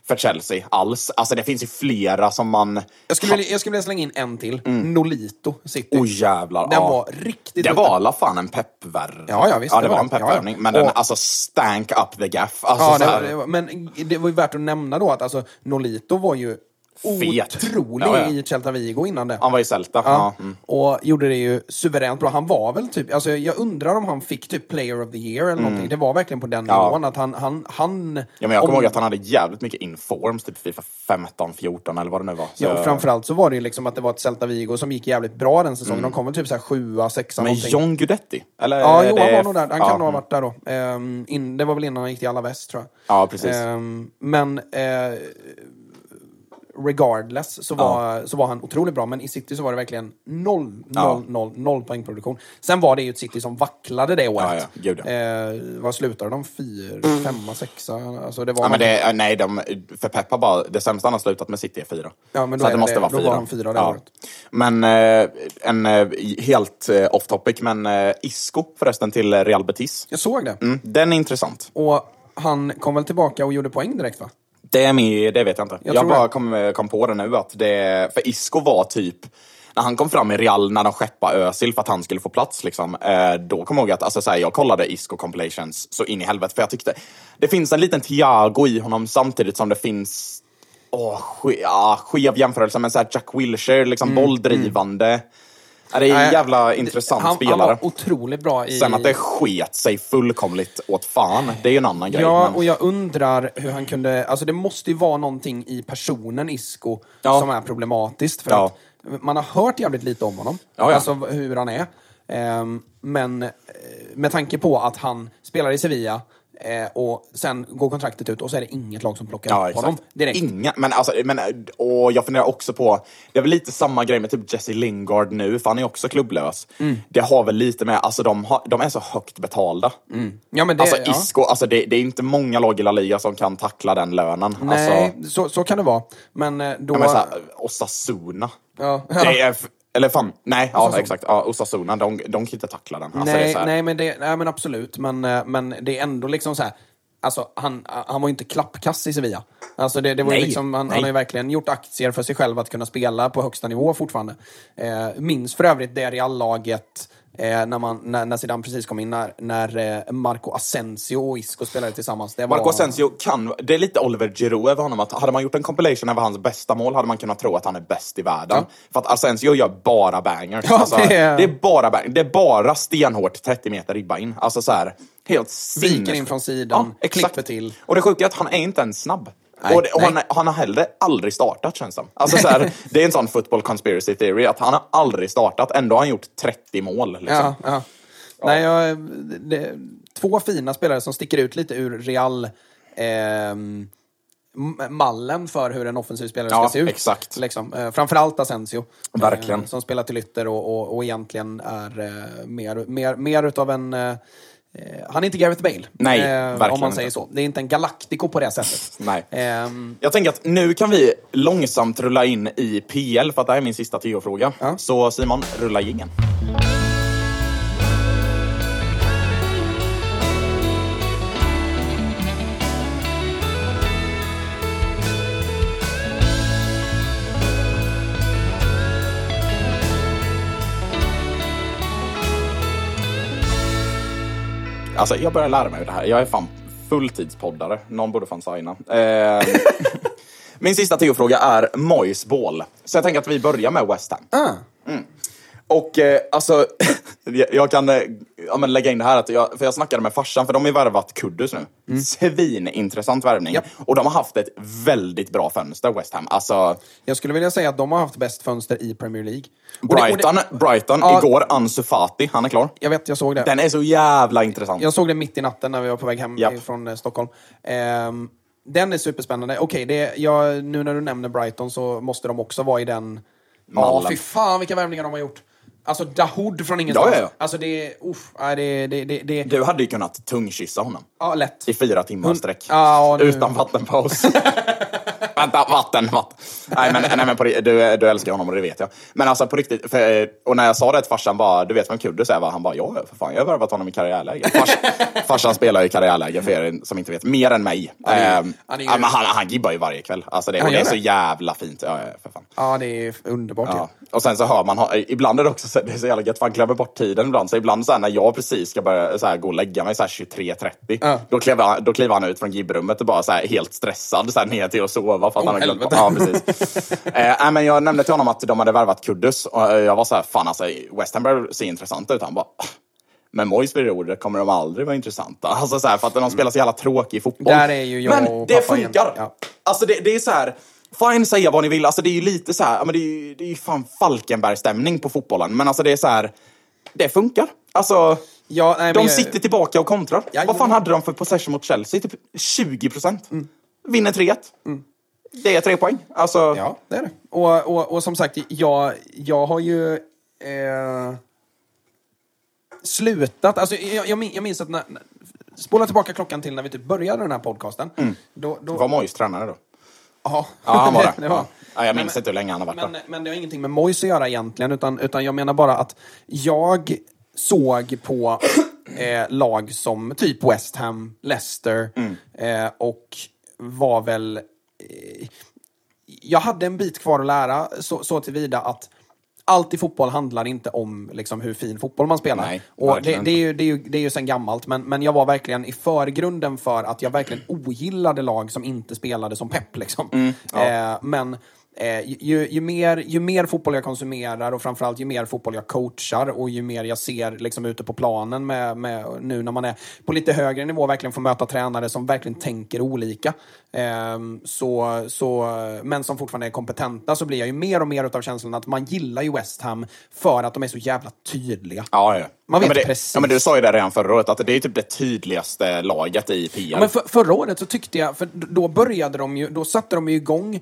för Chelsea alls. Alltså det finns ju flera som man... Jag skulle, vilja, jag skulle vilja slänga in en till. Nolito City. Oh jävlar. Den ja. var riktigt Det var alla fan en peppvärvning. Ja, ja, visst, Ja, det det var var en det. Ja, ja. peppvärvning. Men den Och- alltså stank up the gaff. Alltså, Ja, det, var- det var, men det var ju värt att nämna då att alltså, Nolito var ju Fet. otrolig Ja, ja. i Celta Vigo innan det. Han var i Celta. Ja. Mm. Och gjorde det ju suveränt bra. Han var väl typ, alltså jag undrar om han fick typ player of the year eller någonting. Det var verkligen på den Mm. Ja. nivån att han, han, han Ja, men jag kommer om- ihåg att han hade jävligt mycket informs, typ Fifa 15, 14 eller vad det nu var. Så, Ja, och framförallt så var det ju liksom att det var ett Celta Vigo som gick jävligt bra den säsongen. De kom väl typ såhär sjua, sexa Mm. men någonting. John Guidetti? Eller Ja, jo, han det- var nog där. Han kan nog ha mm. varit där då. Ehm, in, det var väl innan han gick till Alla Väst, tror jag. Ja, precis. Ehm, men eh, regardless så var, så var han otroligt bra. Men i City så var det verkligen noll, noll, Ja. noll, noll poängproduktion. Sen var det ju ett City som vacklade det året. Ja, ja, ja. Eh, vad slutade de? Fyra, femma, sexa? Alltså det var Ja, men det, nej, de, för Pep har bara, det sämsta han har slutat med City är fyra. Ja, men då så det det måste vara Då fyra. var han fyra det året. Men eh, en eh, helt eh, off topic, men eh, Isco förresten till Real Betis. Jag såg det. Mm, den är intressant. Och han kom väl tillbaka och gjorde poäng direkt va? Det är med, det vet jag inte. Jag Jag, bara kom, kom på det nu att det, för Isco var typ, när han kom fram i Real, när de skeppade Özil för att han skulle få plats, liksom, eh, då kom jag ihåg att alltså, så här, jag kollade Isco compilations så in i helvete, för jag tyckte det finns en liten Thiago i honom samtidigt som det finns åh, ske, ja, skev jämförelse med så här Jack Wilshere, liksom bolldrivande. Ja, det är en jävla intressant han, spelare. Han var otroligt bra i... Sen att det sket sig fullkomligt åt fan, det är ju en annan grej. Ja, men- och jag undrar hur han kunde... Alltså det måste ju vara någonting i personen Isco Ja. som är problematiskt. För Ja. att man har hört jävligt lite om honom. Ja, ja. Alltså hur han är. Ehm, men eh, med tanke på att han spelar i Sevilla eh, och sen går kontraktet ut och så är det inget lag som plockar Ja, upp honom direkt. Inga, men alltså, men, och jag funderar också på, det är väl lite samma grej med typ Jesse Lingard nu, för han är också klubblös. Mm. Det har väl lite med, alltså de, har, de är så högt betalda. Ja, men det, Alltså ja. Isco, alltså det, det är inte många lag i La Liga som kan tackla den lönen. Nej, Alltså, så, så kan det vara. Men eh, då... ja, men så här, Osasuna. Ja. Det är, eller fan, nej, ja Osasuna. exakt. Ja, Osasuna, de, de kan inte tackla den. Alltså, nej, nej, men det, nej, men absolut. Men, eh, men det är ändå liksom så här. Alltså, han, han var ju inte klappkass i Sevilla. Alltså det, det var Nej, liksom, han, nej. han har ju verkligen gjort aktier för sig själv att kunna spela på högsta nivå fortfarande. Eh, minns för övrigt det Real-laget eh, när, man, när, när Zidane precis kom in, när, när eh, Marco Asensio och Isco spelade tillsammans. Var, Marco Asensio kan, det är lite Oliver Giroud över honom. Att hade man gjort en compilation över hans bästa mål hade man kunnat tro att han är bäst i världen. Ja. För att Asensio gör bara bangers. Ja, alltså, det det, är- är... bara bang, det är bara stenhårt 30 meter ribba in. Alltså så här, helt Viker sinnes- in från sidan, ja, exakt. klipper till. Och det sjuka är att han är inte ens snabb. Nej, och det, och han, han har heller aldrig startat känns det alltså, så här, Det är en sån football conspiracy theory att han har aldrig startat, ändå har han gjort 30 mål. Liksom. Ja, ja. Nej, jag, det, två fina spelare som sticker ut lite ur Real m- mallen för hur en offensiv spelare Ja, ska se ut. exakt. Liksom. Eh, framförallt Asensio. Verkligen. Eh, som spelar till ytter och, och, och egentligen är eh, mer, mer, mer utav en... Eh, eh, han är inte Gareth Bale. Nej, eh, Om man säger så. Det är inte en Galactico på det sättet. Nej. Ehm, Jag tänker att nu kan vi långsamt rulla in i PL, för att det här är min sista tio-fråga. Ja. Så Simon, rulla jingeln. Alltså, jag börjar lära mig det här. Jag är fan fulltidspoddare. Någon borde fan signa. Eh, min sista tio-fråga är Moyes Ball. Så jag tänker att vi börjar med West Ham. ah, Och eh, alltså, jag- kan eh, ja, men lägga in det här, att jag, för jag snackade med farsan, för de har ju värvat Kuddus nu. Svinintressant värvning. Japp. Och de har haft ett väldigt bra fönster, West Ham. Alltså, jag skulle vilja säga att de har haft bäst fönster i Premier League. Och det- och det- Brighton, Brighton Ja. igår, Ansu Fati, han är klar. Jag vet, jag såg det. Den är så jävla intressant. Jag såg det mitt i natten när vi var på väg hem Japp. från eh, Stockholm. Ehm, den är superspännande. Okej, det, jag, nu när du nämner Brighton så måste de också vara i den... Ja, Mallen. fy fan vilka värvningar de har gjort. Alltså Dahoud från ingenstans. Ja, ja, ja. Alltså det. Uff, nej, det, det, det, det, Du hade ju kunnat tungkyssa honom. Ja, lätt. I fyra timmar sträck. Ja, nu- Utan vattenpaus. Vänta, vatten, vatten. Nej men, nej, men på, du, du älskar honom och det vet jag. Men alltså på riktigt, för, eh, och när jag sa det till farsan, bara, du vet vem Kudus är va? Han bara, ja för fan, jag har värvat honom i karriärläge. Fars, farsan spelar i karriärläge för er som inte vet, mer än mig. är ju- Ehm, han är ju- ja, men han, han gibbar ju varje kväll. Alltså det, Han och det är så jävla fint. Ja, för fan. Ja, det är underbart. Ja. Ja. Och sen så hör man, ibland är det också så, det är så jävla gött, för han glömmer bort tiden ibland. Så ibland så här, när jag precis ska börja så här, gå och lägga mig så här 23.30, Ja. då, kliver han, då kliver han ut från gibbrummet och bara så här, helt stressad så här, ner till att sova för att Åh, han glömt helvete. Ja, precis. eh, men jag nämnde till honom att de hade värvat Kuddus och eh, jag var så här, fan alltså West Ham börjar se intressanta ut. Han bara, "Ah, med Moyes vid rodret kommer de aldrig vara intressanta. Alltså så här, för att de spelar så jävla tråkig fotboll. Där är ju jag Men och det pappa funkar! Ja. Alltså det, det är så här. Fine, säga vad ni vill. Alltså det är ju lite så här, men det är ju, det är ju fan Falkenberg-stämning på fotbollen. Men alltså det är så här, det funkar. Alltså, Ja, nej, men de jag- sitter tillbaka och kontrar. Ja, vad fan hade de för possession mot Chelsea? Typ 20 procent. Mm. Vinner 3-1. Det är tre poäng. Alltså, Ja, det är det. Och, och, och som sagt, jag, jag har ju eh, slutat. Alltså, jag, jag min- jag minns att när, spola tillbaka klockan till när vi typ började den här podcasten. Då, då, var Moyes tränare då? ja, Ja, han var det. det var. Ja. Ja, jag minns Men- inte hur länge han har varit Men, där. men det har ingenting med Moyes att göra egentligen, utan, utan jag menar bara att jag såg på eh, lag som typ West Ham, Leicester Mm. eh, och var väl... Jag hade en bit kvar att lära så, så tillvida att allt i fotboll handlar inte om liksom, hur fin fotboll man spelar. Nej, och det, det, är ju, det, är ju, det är ju sen gammalt, men, men jag var verkligen i förgrunden för att jag verkligen ogillade lag som inte spelade som pepp. Liksom. Mm, eh, men ju, ju, mer, ju mer fotboll jag konsumerar och framförallt ju mer fotboll jag coachar och ju mer jag ser liksom, ute på planen med, med, nu när man är på lite högre nivå verkligen får möta tränare som verkligen tänker olika. Ehm, så, så, men som fortfarande är kompetenta så blir jag ju mer och mer av känslan att man gillar ju West Ham för att de är så jävla tydliga. Ja, ja. Man vet ja, det, precis. Ja, men du sa ju det redan förra året, att det är typ det tydligaste laget i PR. Ja, men för, förra året så tyckte jag, för då började de ju, då satte de ju igång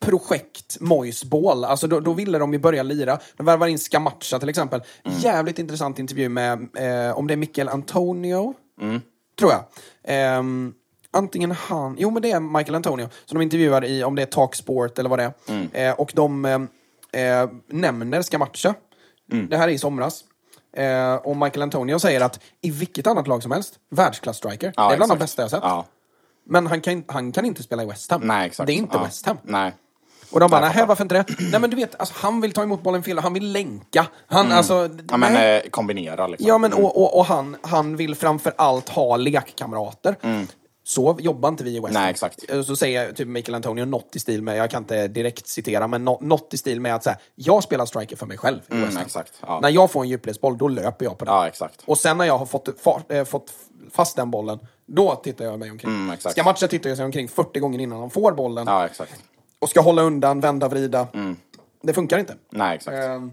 projekt Moise Ball. Alltså då, då ville de ju börja lira. De värvar in Scamacca till exempel. Mm. Jävligt intressant intervju med, eh, om det är Michael Antonio, Mm. tror jag. Ehm, antingen han, jo men det är Michael Antonio, som de intervjuar i, om det är Talksport eller vad det är. Mm. Eh, och de eh, eh, nämner Scamacca. Mm. Det här är i somras. Eh, och Michael Antonio säger att i vilket annat lag som helst, världsklass-striker. Ja, det är bland de exakt. bästa jag sett. Ja. Men han kan, han kan inte spela i West Ham. Nej, exakt. Det är inte ja. West Ham. Nej. Och de bara, nej varför inte det? nej men du vet, alltså, han vill ta emot bollen fel, han vill länka. Han, alltså, Mm. Ja, men nej. eh, kombinera liksom. Ja, men och, och, och han, han vill framför allt ha lekkamrater. Så jobbar inte vi i West Ham. Mm. Nej, exakt. Eh, Så säger typ Michael Antonio något i stil med, jag kan inte direkt citera, men nå- något i stil med att så här, jag spelar striker för mig själv i Mm, West Ham. exakt, ja. När jag får en djupledsboll, då löper jag på den. Ja, exakt. Och sen när jag har fått, fa, eh, fått fast den bollen, då tittar jag mig omkring. Mm, exakt. Ska matcha tittar jag sig omkring 40 gånger innan han får bollen. Ja, exakt. Och ska hålla undan, vända, vrida. Det funkar inte. Nej, exakt. Ehm,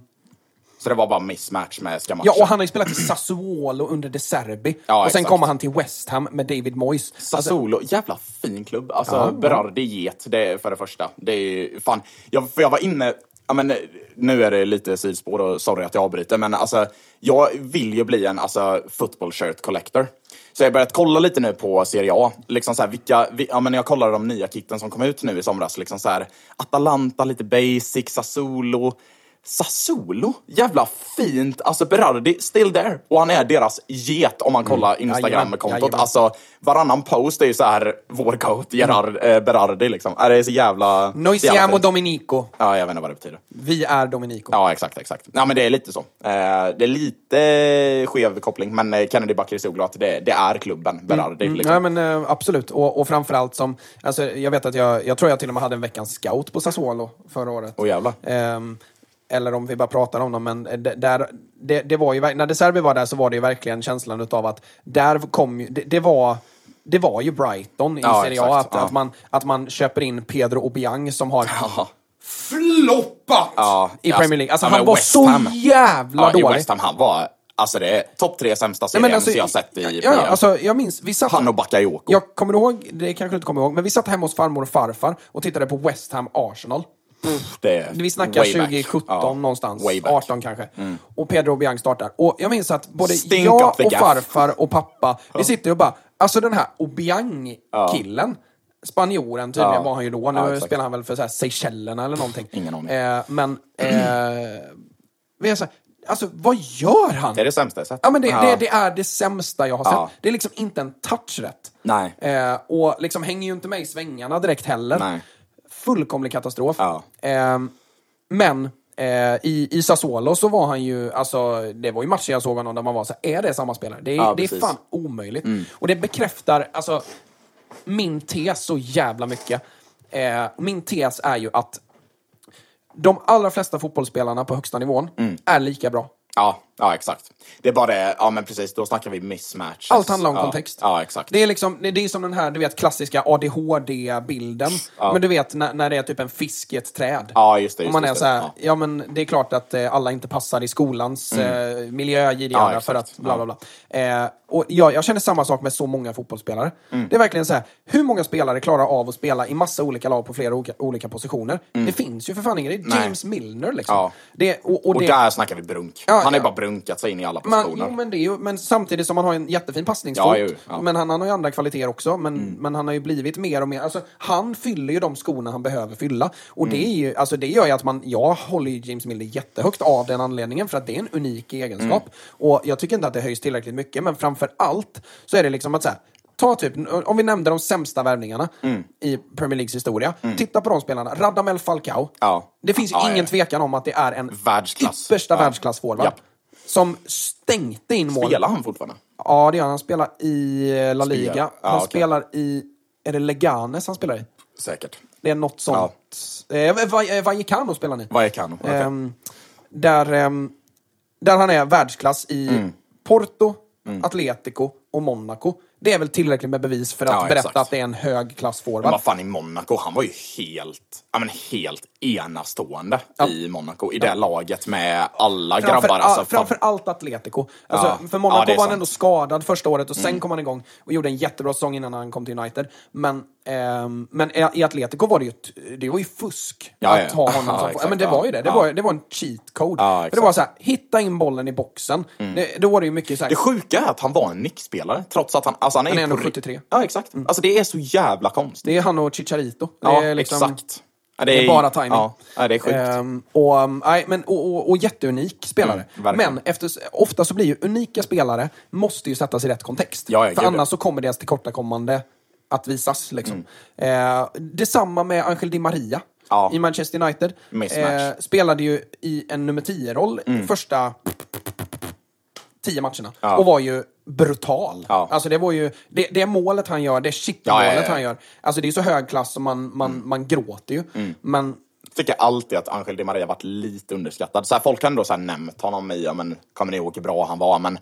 Så det var bara mismatch med Scamacca. Ja, och han har ju spelat i Sassuolo under De Serbi. Ja, och sen exakt. kommer han till West Ham med David Moyes. Alltså, Sassuolo, jävla fin klubb. Alltså, Ja, Berardi get, det är för det första. Det är ju fan, jag, för jag var inne, ja men eh, nu är det lite sidospår och sorry att jag avbryter, men alltså jag vill ju bli en alltså, football shirt collector. Så jag har börjat kolla lite nu på Serie A. Liksom så här, vilka, vi, ja, men jag kollade de nya kitten som kom ut nu i somras. Liksom så här, Atalanta, lite basic, Sassuolo. Sassuolo? Jävla fint! Alltså Berardi, still there. Och han är deras get om man kollar Jajamän, Instagram-kontot. jajamän. Alltså varannan post är ju så här vår goat Gerard eh, Berardi liksom. Är det är så jävla... Noi jävla siamo fint. Dominico. Ja, jag vet inte vad det betyder. Vi är Dominico. Ja, exakt, exakt. Ja, men det är lite så. Eh, det är lite skev koppling, men eh, Kennedy Bakircioglu, att det, det är klubben Berardi. Liksom. Ja, men eh, absolut. Och, och framförallt som... Alltså, jag vet att jag... Jag tror jag till och med hade en veckans scout på Sassuolo förra året. Åh jävlar. Eller om vi bara pratar om dem, men där, det, det var ju, när De Serbi var där så var det ju verkligen känslan utav att där kom ju, det, det var det var ju Brighton i Ja, Serie A, att, ja. att, man, att man köper in Pedro Obiang som har Ja. floppat Ja, i Premier League. Alltså han var så jävla Ja, i dålig. West Ham, han var... Alltså det är topp tre sämsta serien alltså, jag sett i ja, alltså, jag minns, vi satt, Han och Bakayoko. jag kommer ihåg, det kanske du inte kommer ihåg, men vi satt hemma hos farmor och farfar och tittade på West Ham Arsenal. Det är Vi snackar way back. 2017 Ja, någonstans, way back. Mm. 18 kanske. Och Pedro Obiang startar. Och jag minns att både Stink jag och gaff. farfar och pappa, vi sitter och bara, alltså den här Obiang-killen, Spanjoren tydligen Ja. var han ju då. Nu Ja, spelar han väl för så här Seychellerna eller någonting. Ingen aning. Eh, men, eh, vi är så här, alltså vad gör han? Det är det sämsta jag sett. Ja, men det, det, det är det sämsta jag har sett. Ja. Det är liksom inte en touch rätt. Nej. Eh, och liksom hänger ju inte med i svängarna direkt heller. Nej. Fullkomlig katastrof. Ja. Eh, men eh, i, i Sassuolo så var han ju, alltså det var ju matcher jag såg honom där man var så är det samma spelare? Det är, Ja, det är. Mm. fan omöjligt. Och det bekräftar, alltså min tes så jävla mycket. Eh, min tes är ju att de allra flesta fotbollsspelarna på högsta nivån Mm. är lika bra. Ja, ja, exakt. Det är bara det, ja men precis, då snackar vi mismatch. Allt handlar om ja. kontext. Ja, exakt. Det är liksom, det är som den här, du vet, klassiska ADHD-bilden. Men du vet, när, när det är typ en fisk i ett träd. Ja, just det. Och Just man det, är så här, Ja. ja. men det är klart att eh, alla inte passar i skolans eh, miljö, Ja, ja, för att bla bla bla. Eh, och jag, jag känner samma sak med så många fotbollsspelare. Det är verkligen så här, hur många spelare klarar av att spela i massa olika lag på flera olika, olika positioner? Det finns ju för fan ingen, det är Nej. James Milner liksom. Ja. Det, och, och Och där snackar vi brunk. Ja, han har ju ja. Bara brunkat sig in i alla man, positioner. jo, men, det ju, men samtidigt som han har en jättefin passningsfot. Ja, jo, ja. Mm. Men han, han har ju andra kvaliteter också. Men, men han har ju blivit mer och mer... Alltså, han fyller ju de skorna han behöver fylla. Och det, är Mm. ju, alltså, det gör ju att man... Jag håller ju James Milner jättehögt av den anledningen. För att det är en unik egenskap. Mm. Och jag tycker inte att det höjs tillräckligt mycket. Men framför allt så är det liksom att så här, Ta typ, om vi nämnde de sämsta värvningarna Mm. i Premier Leagues historia. Titta på de spelarna. Radamel Falcao. Ja. Det finns ju Ja, ingen ja. tvekan om att det är en Världsklass. yppersta Ja. världsklassforward. Som stänkte in mål. Spelar han fortfarande? Ja, det gör han. Han spelar i eh, La Liga. Spelar. Ja, han okej. spelar i... Är det Leganes han spelar i? Säkert. Det är något sånt. Eh, Va- eh, Vallecano spelar ni. Kano? Okej. Ehm, där, ehm, där han är världsklass i Mm. Porto, Atletico och Monaco. Det är väl tillräckligt med bevis för att Ja, berätta exakt. att det är en hög Men klassforward. vad fan i Monaco, han var ju helt, ja men helt enastående Ja. i Monaco. I det laget med alla Framför, grabbar. Alltså, all, framför allt Atletico. Alltså. För Monaco var han sant. Mm. ändå skadad första året och sen kom han igång och gjorde en jättebra säsong innan han kom till United. Men, ehm, men i Atletico var det ju, ett- det var ju fusk att ha honom Ja, som... exakt, Ja, men det var ju det. Det, var, det var en cheat code. För det var så här, hitta in bollen i boxen. Det, då var det ju mycket så här, Det sjuka är att han var en nickspelare, trots att han, alltså han är Han är ändå på- 73. Ja, exakt. Alltså det är så jävla konstigt. det är han och Chicharito. Det Ja, är liksom- exakt. Ja, Det är bara timing. Ja, ja, det är sjukt. Ehm, och, um, nej, men, och, och, och jätteunik spelare. Mm, men efter, ofta så blir ju unika spelare måste ju sättas i rätt kontext. Ja, För annars ja. så kommer deras tillkortakommande att visas. Liksom. Mm. Eh, detsamma med Angel Di Maria Ja. i Manchester United. Mm. Eh, spelade ju i en nummer 10-roll första tio matcherna. Ja. Och var ju brutal. Ja. Alltså det var ju, det, det målet han gör, det chip-målet Ja, ja, han gör. Alltså det är så hög klass som man, man, man gråter ju. Men Jag tycker alltid att Angel Di Maria varit lite underskattad. Så här, folk har ändå så här nämnt honom i, ja, men, kommer ni ihåg hur bra han var? Men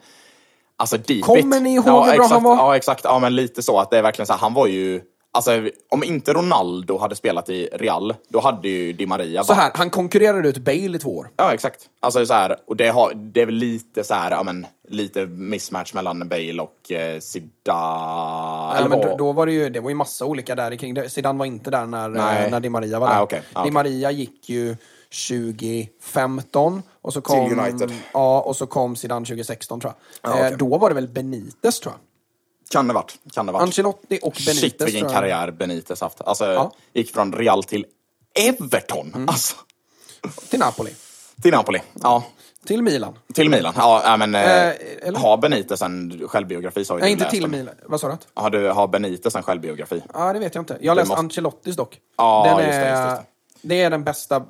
alltså deep Kommer it. ni ihåg hur bra exakt, han var? Ja, exakt. Ja, men lite så att det är verkligen så här, han var ju, alltså om inte Ronaldo hade spelat i Real, då hade ju Di Maria så här, han konkurrerade ut Bale i två år. Ja, exakt. Alltså så här, och det, har, det är väl lite så här, ja men, lite mismatch mellan Bale och eh, Zidane. Ja, men då, då var det ju, det var ju massa olika där kring. Det- Zidane var inte där när, Nej. eh, när Di Maria var Nej, där. okej. Ja, Di okej. Maria gick ju 2015 och så kom, Till United. Ja, och så kom Zidane 2016 tror jag. Ja, okej. eh, då var det väl Benitez tror jag. Kan det varit. Kan det varit. Ancelotti och Benitez Shit vilken karriär Benitez haft. Alltså, Ja. gick från Real till Everton. Mm. Alltså, Till Napoli. till Napoli. Ja. Till Milan. Till Milan. Ja, men, eh, Eh? Har Benitez en självbiografi så har Nej, inte till den. Milan. Vad sa du? Har, du, har Benitez en självbiografi? Ja, det vet jag inte. Jag har läst måste- Ancelottis dock. Ja, Den just det, är, just det. det är den bästa...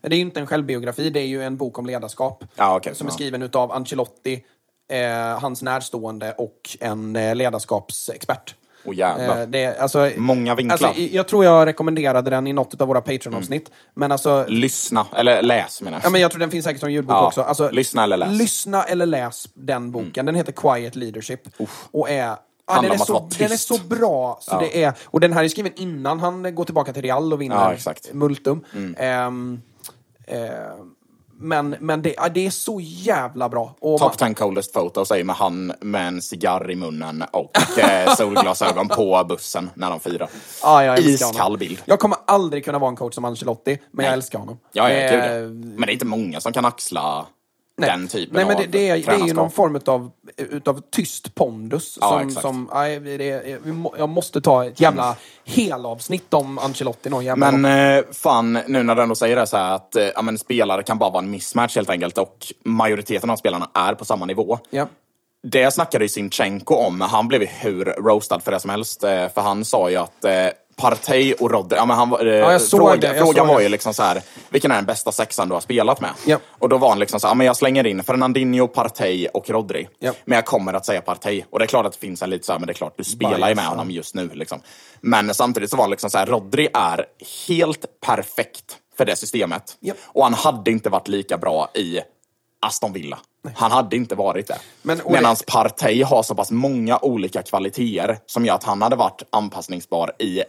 Det är ju inte en självbiografi, det är ju en bok om ledarskap. Ja, okej, som är skriven utav Ancelotti, eh, hans närstående och en eh, ledarskapsexpert. Åh, jävlar. Eh, det, alltså, Många vinklar. Alltså, jag tror jag rekommenderade den i något av våra Patreon-avsnitt. Men alltså, Lyssna, eller läs menar jag. Ja, men jag tror den finns säkert som ljudbok Ja, också. Alltså, lyssna eller läs. Mm. Lyssna eller läs den boken. Den heter Quiet Leadership. Och är... Ja, den, är så, den är så bra. Så Ja. det är, och den här är skriven innan han går tillbaka till Real och vinner Ja, exakt. Mm. Multum. Ehm, ehm, men men det, ja, det är så jävla bra. Och Top 10 coldest photos är ju med han med en cigarr i munnen och eh, solglasögon på bussen när de firar. Ja, jag älskar Iskall bild. Jag kommer aldrig kunna vara en coach som Ancelotti, men jag älskar honom. Ja, ja, Eh, ja. Men det är inte många som kan axla den typen Nej, men av det, det, är, det är ju någon form utav, utav tyst pondus. Ja, som, nej, det är, jag måste ta ett jävla helavsnitt om Ancelotti någon jävla Men eh, fan, nu när du ändå säger det så här att eh, men spelare kan bara vara en mismatch helt enkelt och majoriteten av spelarna är på samma nivå. Ja. Det snackade ju Sinchenko om. Han blev ju hur roastad för det som helst. eh, För han sa ju att eh, Partey och Rodri, ja, men han, eh, såg fråga, det, frågan var ju liksom så här, vilken är den bästa sexan du har spelat med? Ja. Och då var han liksom så här, ja, men jag slänger in Fernandinho, Partey och Rodri. Ja. Men jag kommer att säga Partey. Och det är klart att det finns en lite så här, men det är klart, du spelar ju med ja. honom just nu. Liksom. Men samtidigt så var han liksom så här, Rodri är helt perfekt för det systemet. Ja. Och han hade inte varit lika bra i Aston Villa. Han hade inte varit det. Men- Medan det- Partey har så pass många olika kvaliteter som gör att han hade varit anpassningsbar i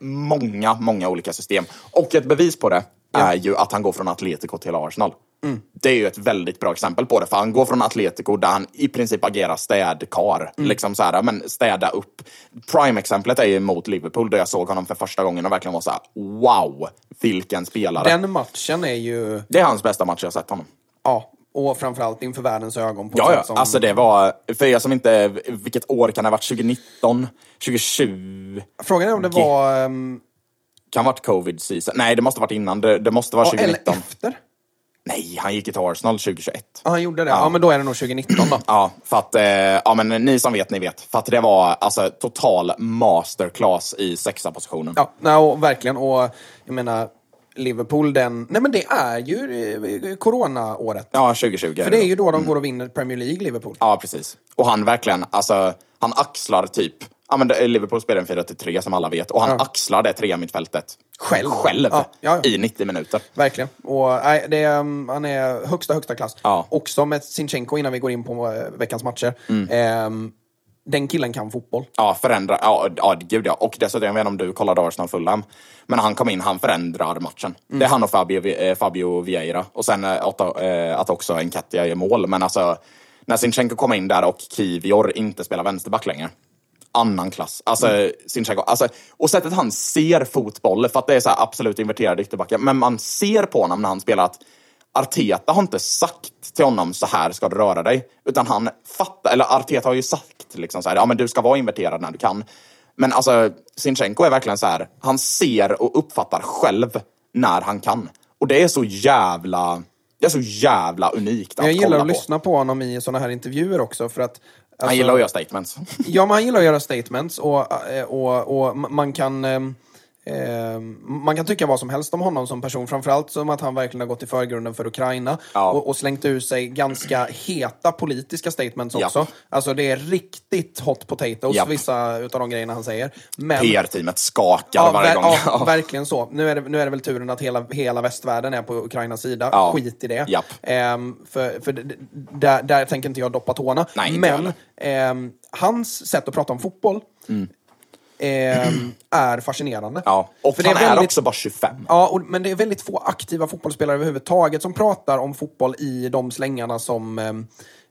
många, många olika system. Och ett bevis på det är ju att han går från Atletico till Arsenal. Mm. Det är ju ett väldigt bra exempel på det, för han går från Atletico där han i princip agerar städkar. Mm. Liksom så här, men städa upp. Prime-exemplet är ju mot Liverpool, där jag såg honom för första gången och verkligen var så här: wow, vilken spelare. Den matchen är ju, Det är hans bästa match jag har sett honom. ja, och framförallt inför världens ögon. På Ja, ja. som, Alltså det var, för er som inte, vilket år kan det ha varit? 2019? 2020? Frågan är om det var... Um, Kan ha varit covid season. Nej, det måste ha varit innan. Det, det måste vara ja, eller 2019. efter. Nej, han gick till Arsenal 2021. Ja, han gjorde det. Ja. men då är det nog 2019 då. Ja, för att, eh, ja men ni som vet, ni vet. För att det var alltså total masterclass i sexa positionen. Ja, nej, och verkligen. Och jag menar, Liverpool, den... Nej, men det är ju eh, coronaåret. Ja, 2020. För det är ju då de går och vinner Premier League, Liverpool. Ja, precis. Och han verkligen, alltså, han axlar typ, ja men det- Liverpool spelar en 4-3 som alla vet, och han Ja. axlar det tre mittfältet Själv. själv Ja, ja, i 90 minuter. Verkligen. Och, nej, det um, han är högsta, högsta klass. Också med Sinchenko innan vi går in på eh, veckans matcher. Mm. Ehm, den killen kan fotboll. Ja, förändra, ja, ja gud ja. Och dessutom, jag vet inte om du kollade Arsenal Fulham, men han kom in, han förändrar matchen. Mm. Det är han och Fabio, eh, Fabio Vieira. Och sen eh, att, eh, att också Enketia gör mål. Men alltså, när Sinchenko kommer in där och Kivior inte spelar vänsterback längre. Annan klass. Alltså, Mm. Sinchenko, alltså, och sättet han ser fotboll, för att det är så absolut inverterade ytterbackar, men man ser på honom när han spelar att Arteta har inte sagt till honom så här ska du röra dig. Utan han fattar, eller Arteta har ju sagt liksom så här, ja men du ska vara inverterad när du kan. Men alltså, Sinchenko är verkligen så här, han ser och uppfattar själv när han kan. Och det är så jävla, det är så jävla unikt att Jag gillar att på. lyssna på honom i såna här intervjuer också. För att, Han alltså- gillar att göra statements. Ja, men han gillar att göra statements och, eh, och, och man kan... ehm, man kan tycka vad som helst om honom som person, framförallt som att han verkligen har gått i förgrunden för Ukraina Ja. och, och slängt ur sig ganska heta politiska statements Ja. också. Alltså det är riktigt hot potatoes, Japp. vissa utav de grejerna han säger. Men, PR-teamet skakar Ja, varje gång. ja, verkligen så. Nu är, det, nu är det väl turen att hela, hela västvärlden är på Ukrainas sida. Ja. Skit i det. Ehm, för för där, där tänker inte jag doppa tårna. Nej, Men ehm, hans sätt att prata om fotboll ehm, är fascinerande. Ja. Och För det han är, väldigt- också bara 25. Ja, och, men det är väldigt få aktiva fotbollsspelare överhuvudtaget som pratar om fotboll i de slängarna som ehm,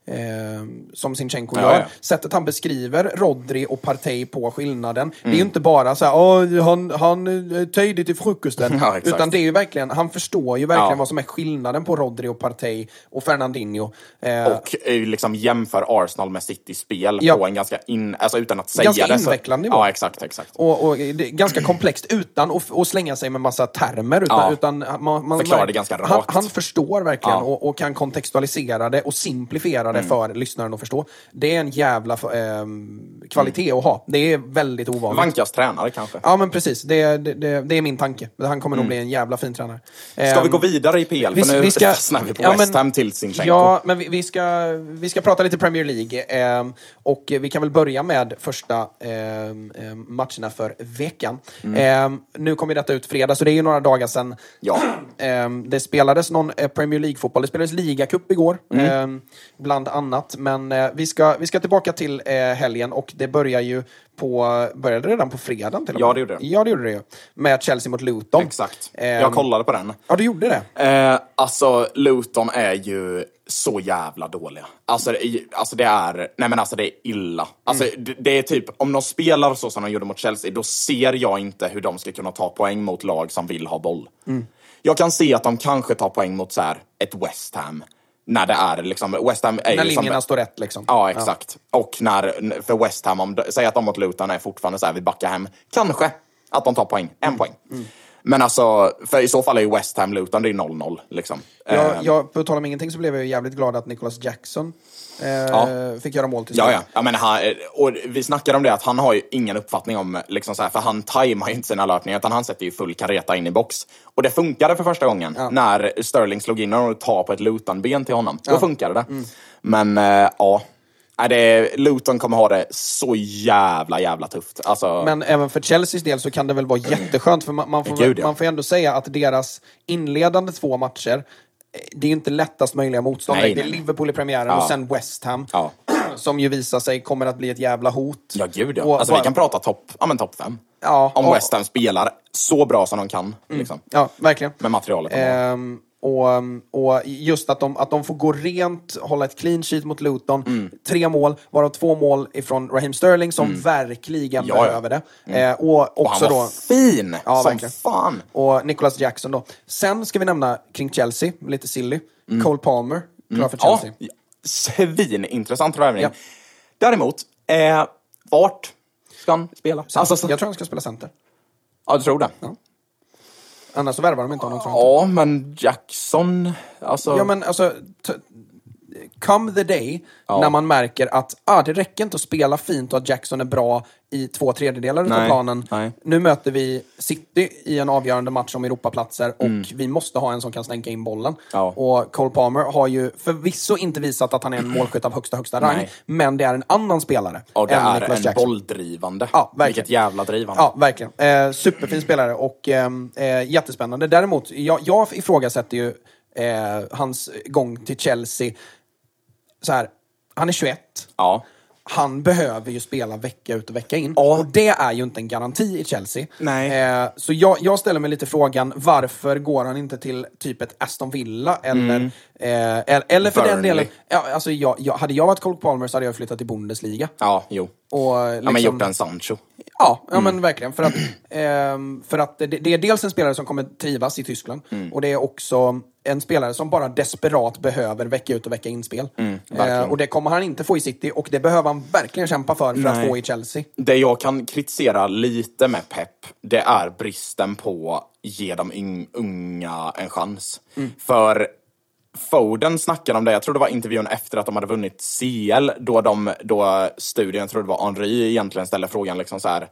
ehm, som Sinchenko Ja, gör. ja. Sättet han beskriver Rodri och Partey på skillnaden. Det är Mm. ju inte bara så här, "Åh, han, han är tidigt till frukosten. Ja, utan det är ju verkligen, han förstår ju verkligen vad som är skillnaden på Rodri och Partey och Fernandinho. Eh, Och eh, liksom jämför Arsenal med City-spel på en ganska in, alltså utan att säga Ganska det. så- invecklad nivå. Ja, exakt, exakt. Och, och ganska komplext utan att, slänga sig med massa termer. Utan, utan man, man, Förklarar det ganska han, rakt. han förstår verkligen och, och kan kontextualisera det och simplifiera det för lyssnaren att förstå. Det är en jävla ehm, kvalitet att ha. Det är väldigt ovanligt. Vankas tränare kanske. Ja men precis, det, det, det, det är min tanke. Han kommer nog bli en jävla fin tränare. Mm. Ska vi Ehm, gå vidare i PL? vi- För nu vi ska- fastnar vi på ja, West Ham till Sinchenko. Ja, men vi, vi, ska, vi ska prata lite Premier League. ehm, och vi kan väl börja med första ehm, ehm, matcherna för veckan. Ehm, nu kommer detta ut fredag, så det är ju några dagar sedan Ja. ehm, det spelades någon eh, Premier League-fotboll. Det spelades ligacup igår, ehm, bland annat. Men eh, vi, ska, vi ska tillbaka till eh, helgen och det börjar ju på, började redan på fredagen till och med. Ja, det gjorde det. Ja, det gjorde det ju. Med Chelsea mot Luton. Exakt. Ehm, Jag kollade på den. Ja, du gjorde det? Eh, alltså, Luton är ju så jävla dåliga. Alltså, det alltså det är, nej men alltså det är illa. Alltså Mm. det, det är typ, om de spelar så som de gjorde mot Chelsea, då ser jag inte hur de ska kunna ta poäng mot lag som vill ha boll. Mm. Jag kan se att de kanske tar poäng mot så här, ett West Ham. När det är liksom, West Ham är När ju som, linjerna står rätt liksom. Ja, exakt. Och när, för West Ham, om, säg att de mot Luton är fortfarande så här, vi backar hem. Kanske att de tar poäng, en Mm. poäng. Men alltså, för i så fall är ju West Ham Luton, det är 0-0 liksom. Jag, Eh, jag, på tal om ingenting så blev jag jävligt glad att Nicholas Jackson eh, Ja. fick göra mål till Ja, slut. ja. ja men han, och vi snackade om det att han har ju ingen uppfattning om, liksom så här, för han tajmar ju inte sina löpningar utan han sätter ju full kareta in i box. Och det funkade för första gången när Sterling slog in och tar på ett Luton-ben till honom. Då funkade det. Mm. Men äh, ja, det, Luton kommer ha det så jävla, jävla tufft. Alltså, Men även för Chelseas del så kan det väl vara jätteskönt, för man, man, får, Gud, ja. man får ändå säga att deras inledande två matcher, eh, det är inte lättast möjliga motstånd. Nej, det är. Liverpool i premiären Ja. och sen West Ham, Ja. som ju visar sig kommer att bli ett jävla hot. ja, gud ja. Och Alltså, bara- vi kan prata topp ja, top fem. Ja, Om och- West Ham spelar så bra som de kan. Liksom, Ja, verkligen. med materialet. Ehm, och, och just att de, att de får gå rent, hålla ett clean sheet mot Luton. Mm. Tre mål, varav två mål ifrån Raheem Sterling som verkligen Ja, ja. behöver det. Eh, och Och också han var då... fin Ja, som verkligen. fan. Och Nicholas Jackson då. Sen ska vi nämna kring Chelsea, lite silly. Cole Palmer, klar för Mm. Ja, Chelsea. svinintressant värvning. Ja. Däremot, eh, vart ska han spela? Alltså, så, Jag tror han ska spela center. ja, du tror det? Annars värvar de inte honom tror jag inte. Ja, men Jackson, alltså... Ja men alltså, come the day Ja. när man märker att ah, det räcker inte att spela fint och att Jackson är bra i två tredjedelar av planen. nej. Nu möter vi City i en avgörande match om Europaplatser och vi måste ha en som kan stänka in bollen. Mm. Ja. Och Cole Palmer har ju förvisso inte visat att han är en målskytt av högsta, högsta rang, Nej. men det är en annan spelare och det är Nicholas en Jackson. bolldrivande. Ja, verkligen. Vilket jävla driv han har. Ja, verkligen. Eh, superfin spelare och ehm, eh, jättespännande. Däremot, jag, jag ifrågasätter ju eh, hans gång till Chelsea. Så här, han är 21. Ja. Han behöver ju spela vecka ut och vecka in. Ja. Och det är ju inte en garanti i Chelsea. Nej. Eh, så jag, jag ställer mig lite frågan, varför går han inte till typ ett Aston Villa eller, eh, eller, för den Mm. Burnley. delen, ja, alltså jag, jag, hade jag varit Cole Palmer så hade jag flyttat till Bundesliga. Ja, jo. Och, Ja, men liksom- gjort en Sancho. Ja, ja men verkligen. För att, ehm, för att det, det är dels en spelare som kommer trivas i Tyskland och det är också en spelare som bara desperat behöver vecka ut och vecka in spel. verkligen. Eh, och det kommer han inte få i City och det behöver han verkligen kämpa för för att Nej. få i Chelsea. Det jag kan kritisera lite med Pep, det är bristen på ge de unga en chans. För Foden snackade om det, jag tror det var intervjun efter att de hade vunnit CL, då, de, då studien, jag tror det var Henri, egentligen ställde frågan liksom så här.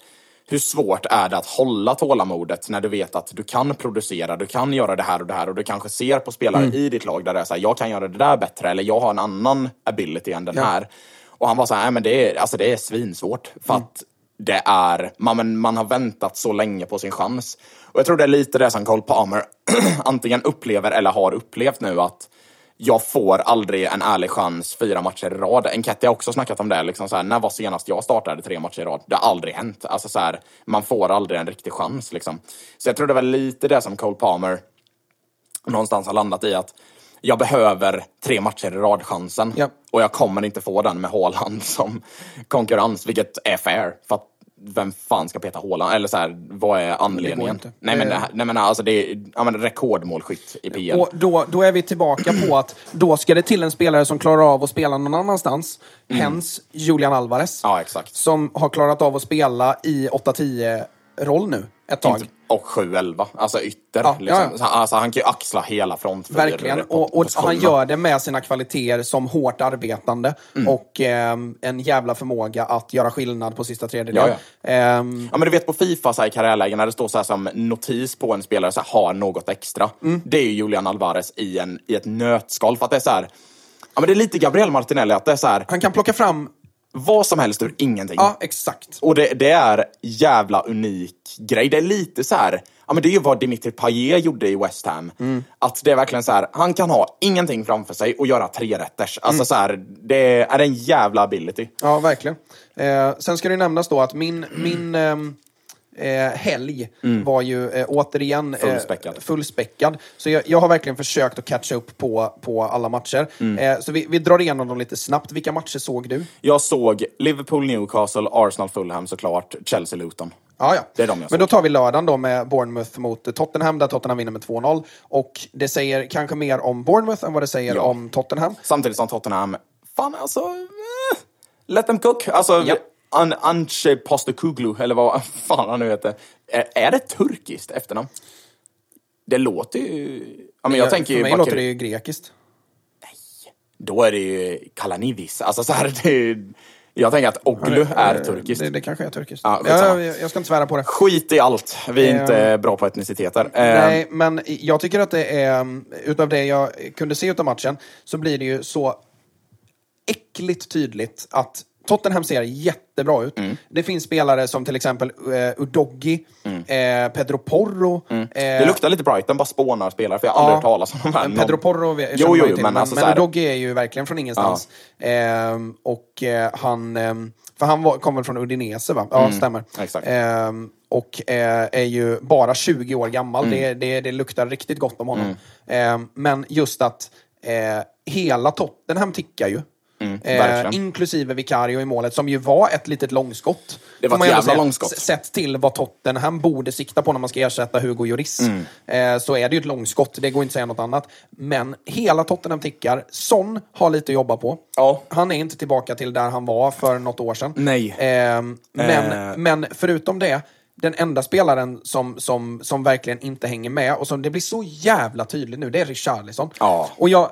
Hur svårt är det att hålla tålamodet när du vet att du kan producera, du kan göra det här och det här och du kanske ser på spelare i ditt lag där det är så här, jag kan göra det där bättre eller jag har en annan ability än den här. Och han var så här, nej men det är, alltså det är svinsvårt. För att det är, man, man har väntat så länge på sin chans. Och jag tror det är lite det som Cole Palmer antingen upplever eller har upplevt nu att jag får aldrig en ärlig chans fyra matcher i rad. Enketti har också snackat om det. Liksom så här, när var senast jag startade tre matcher i rad? Det har aldrig hänt. Alltså så här, man får aldrig en riktig chans. Liksom. Så jag tror det var lite det som Cole Palmer någonstans har landat i att jag behöver tre matcher i rad-chansen. Ja. Och jag kommer inte få den med Haaland som konkurrens, vilket är fair. För att vem fan ska peta Haaland? Eller så här, vad är anledningen? Nej men, Eh. nej men alltså det är ja, men rekordmålskytt i PL. Och då, då är vi tillbaka på att då ska det till en spelare som klarar av att spela någon annanstans. Hens Julian Alvarez. Ja, exakt. Som har klarat av att spela i 8-10 roll nu ett tag. Och 7-11, alltså ytter. Ja, liksom. ja, ja. Så, alltså, han kan ju axla hela frontfyr Verkligen. på Och, och han positionerna. gör det med sina kvaliteter som hårt arbetande Mm. och ehm, en jävla förmåga att göra skillnad på sista tredjedel. Ja, Ja men du vet på Fifa så här, i karriärlägen när det står så här som notis på en spelare så här, har något extra. Mm. Det är ju Julian Alvarez i, en, i ett nötskal. För att det är så här, ja men det är lite Gabriel Martinelli, att det är så här, han kan plocka fram, vad som helst ur ingenting. ja exakt. Och det, det är jävla unik grej. Det är lite så här, ja men det är ju vad Dimitri Payet gjorde i West Ham. Mm. Att det är verkligen så här, han kan ha ingenting framför sig och göra tre rätters. Alltså Mm. så här, det är en jävla ability. Ja, verkligen. Eh, sen ska det nämnas då att min, min ehm, eh, helg var ju eh, återigen eh, Mm. Fullspäckad. fullspäckad. Så jag, jag har verkligen försökt att catcha upp på, på alla matcher. Mm. Eh, så vi, vi drar igenom dem lite snabbt. Vilka matcher såg du? Jag såg Liverpool, Newcastle, Arsenal, Fulham såklart, Chelsea, Luton. Ja, ja. Det är de jag Men då tar vi lördagen då med Bournemouth mot Tottenham, där Tottenham vinner med 2-0. Och det säger kanske mer om Bournemouth än vad det säger Ja. om Tottenham. Samtidigt som Tottenham, fan alltså, eh, let them cook. Alltså, Ja. An Anche Postecoglou, eller vad fan han nu heter. Är, är det turkiskt efternamn? Det låter ju... Ja, men jag, tänker För mig Bakary- låter det ju grekiskt. Då är det ju Kalanidis. Alltså så här, det är, jag tänker att Oglu är turkiskt. Det, det kanske är turkiskt. Ja, Ja, jag, jag ska inte svära på det. Skit i allt. Vi är inte bra på etniciteter. Nej, men jag tycker att det är, utav det jag kunde se utav matchen, så blir det ju så äckligt tydligt att Tottenham ser jättebra ut. Mm. Det finns spelare som till exempel uh, Udogi, eh, Pedro Porro. eh, Mm. det luktar lite Brighton, bara spånar spelare, för jag har aldrig hört talas om de här. Men Pedro Porro vi- känner Jo, jo, ju till, men men, alltså men här- Udogi är ju verkligen från ingenstans. Ehm, och eh, han, ehm, för han var, kom väl från Udinese va? Ja, stämmer. Mm. exakt. Ehm, och eh, är ju bara 20 år gammal. Mm. Det, det, det luktar riktigt gott om honom. Ehm, men just att eh, hela Tottenham tickar ju. Eh, Mm, verkligen. inklusive Vicario i målet, som ju var ett litet långskott. Det var ett jävla långskott. Sett till vad Tottenham borde sikta på när man ska ersätta Hugo Lloris, Mm. eh, så är det ju ett långskott. Det går inte att säga något annat. Men hela Tottenham tickar. Son har lite att jobba på. Ja. Han är inte tillbaka till där han var för något år sedan. Nej. Eh, men, Eh. men förutom det, den enda spelaren som, som, som verkligen inte hänger med, och som det blir så jävla tydligt nu, det är Richarlison. Ja. Och jag...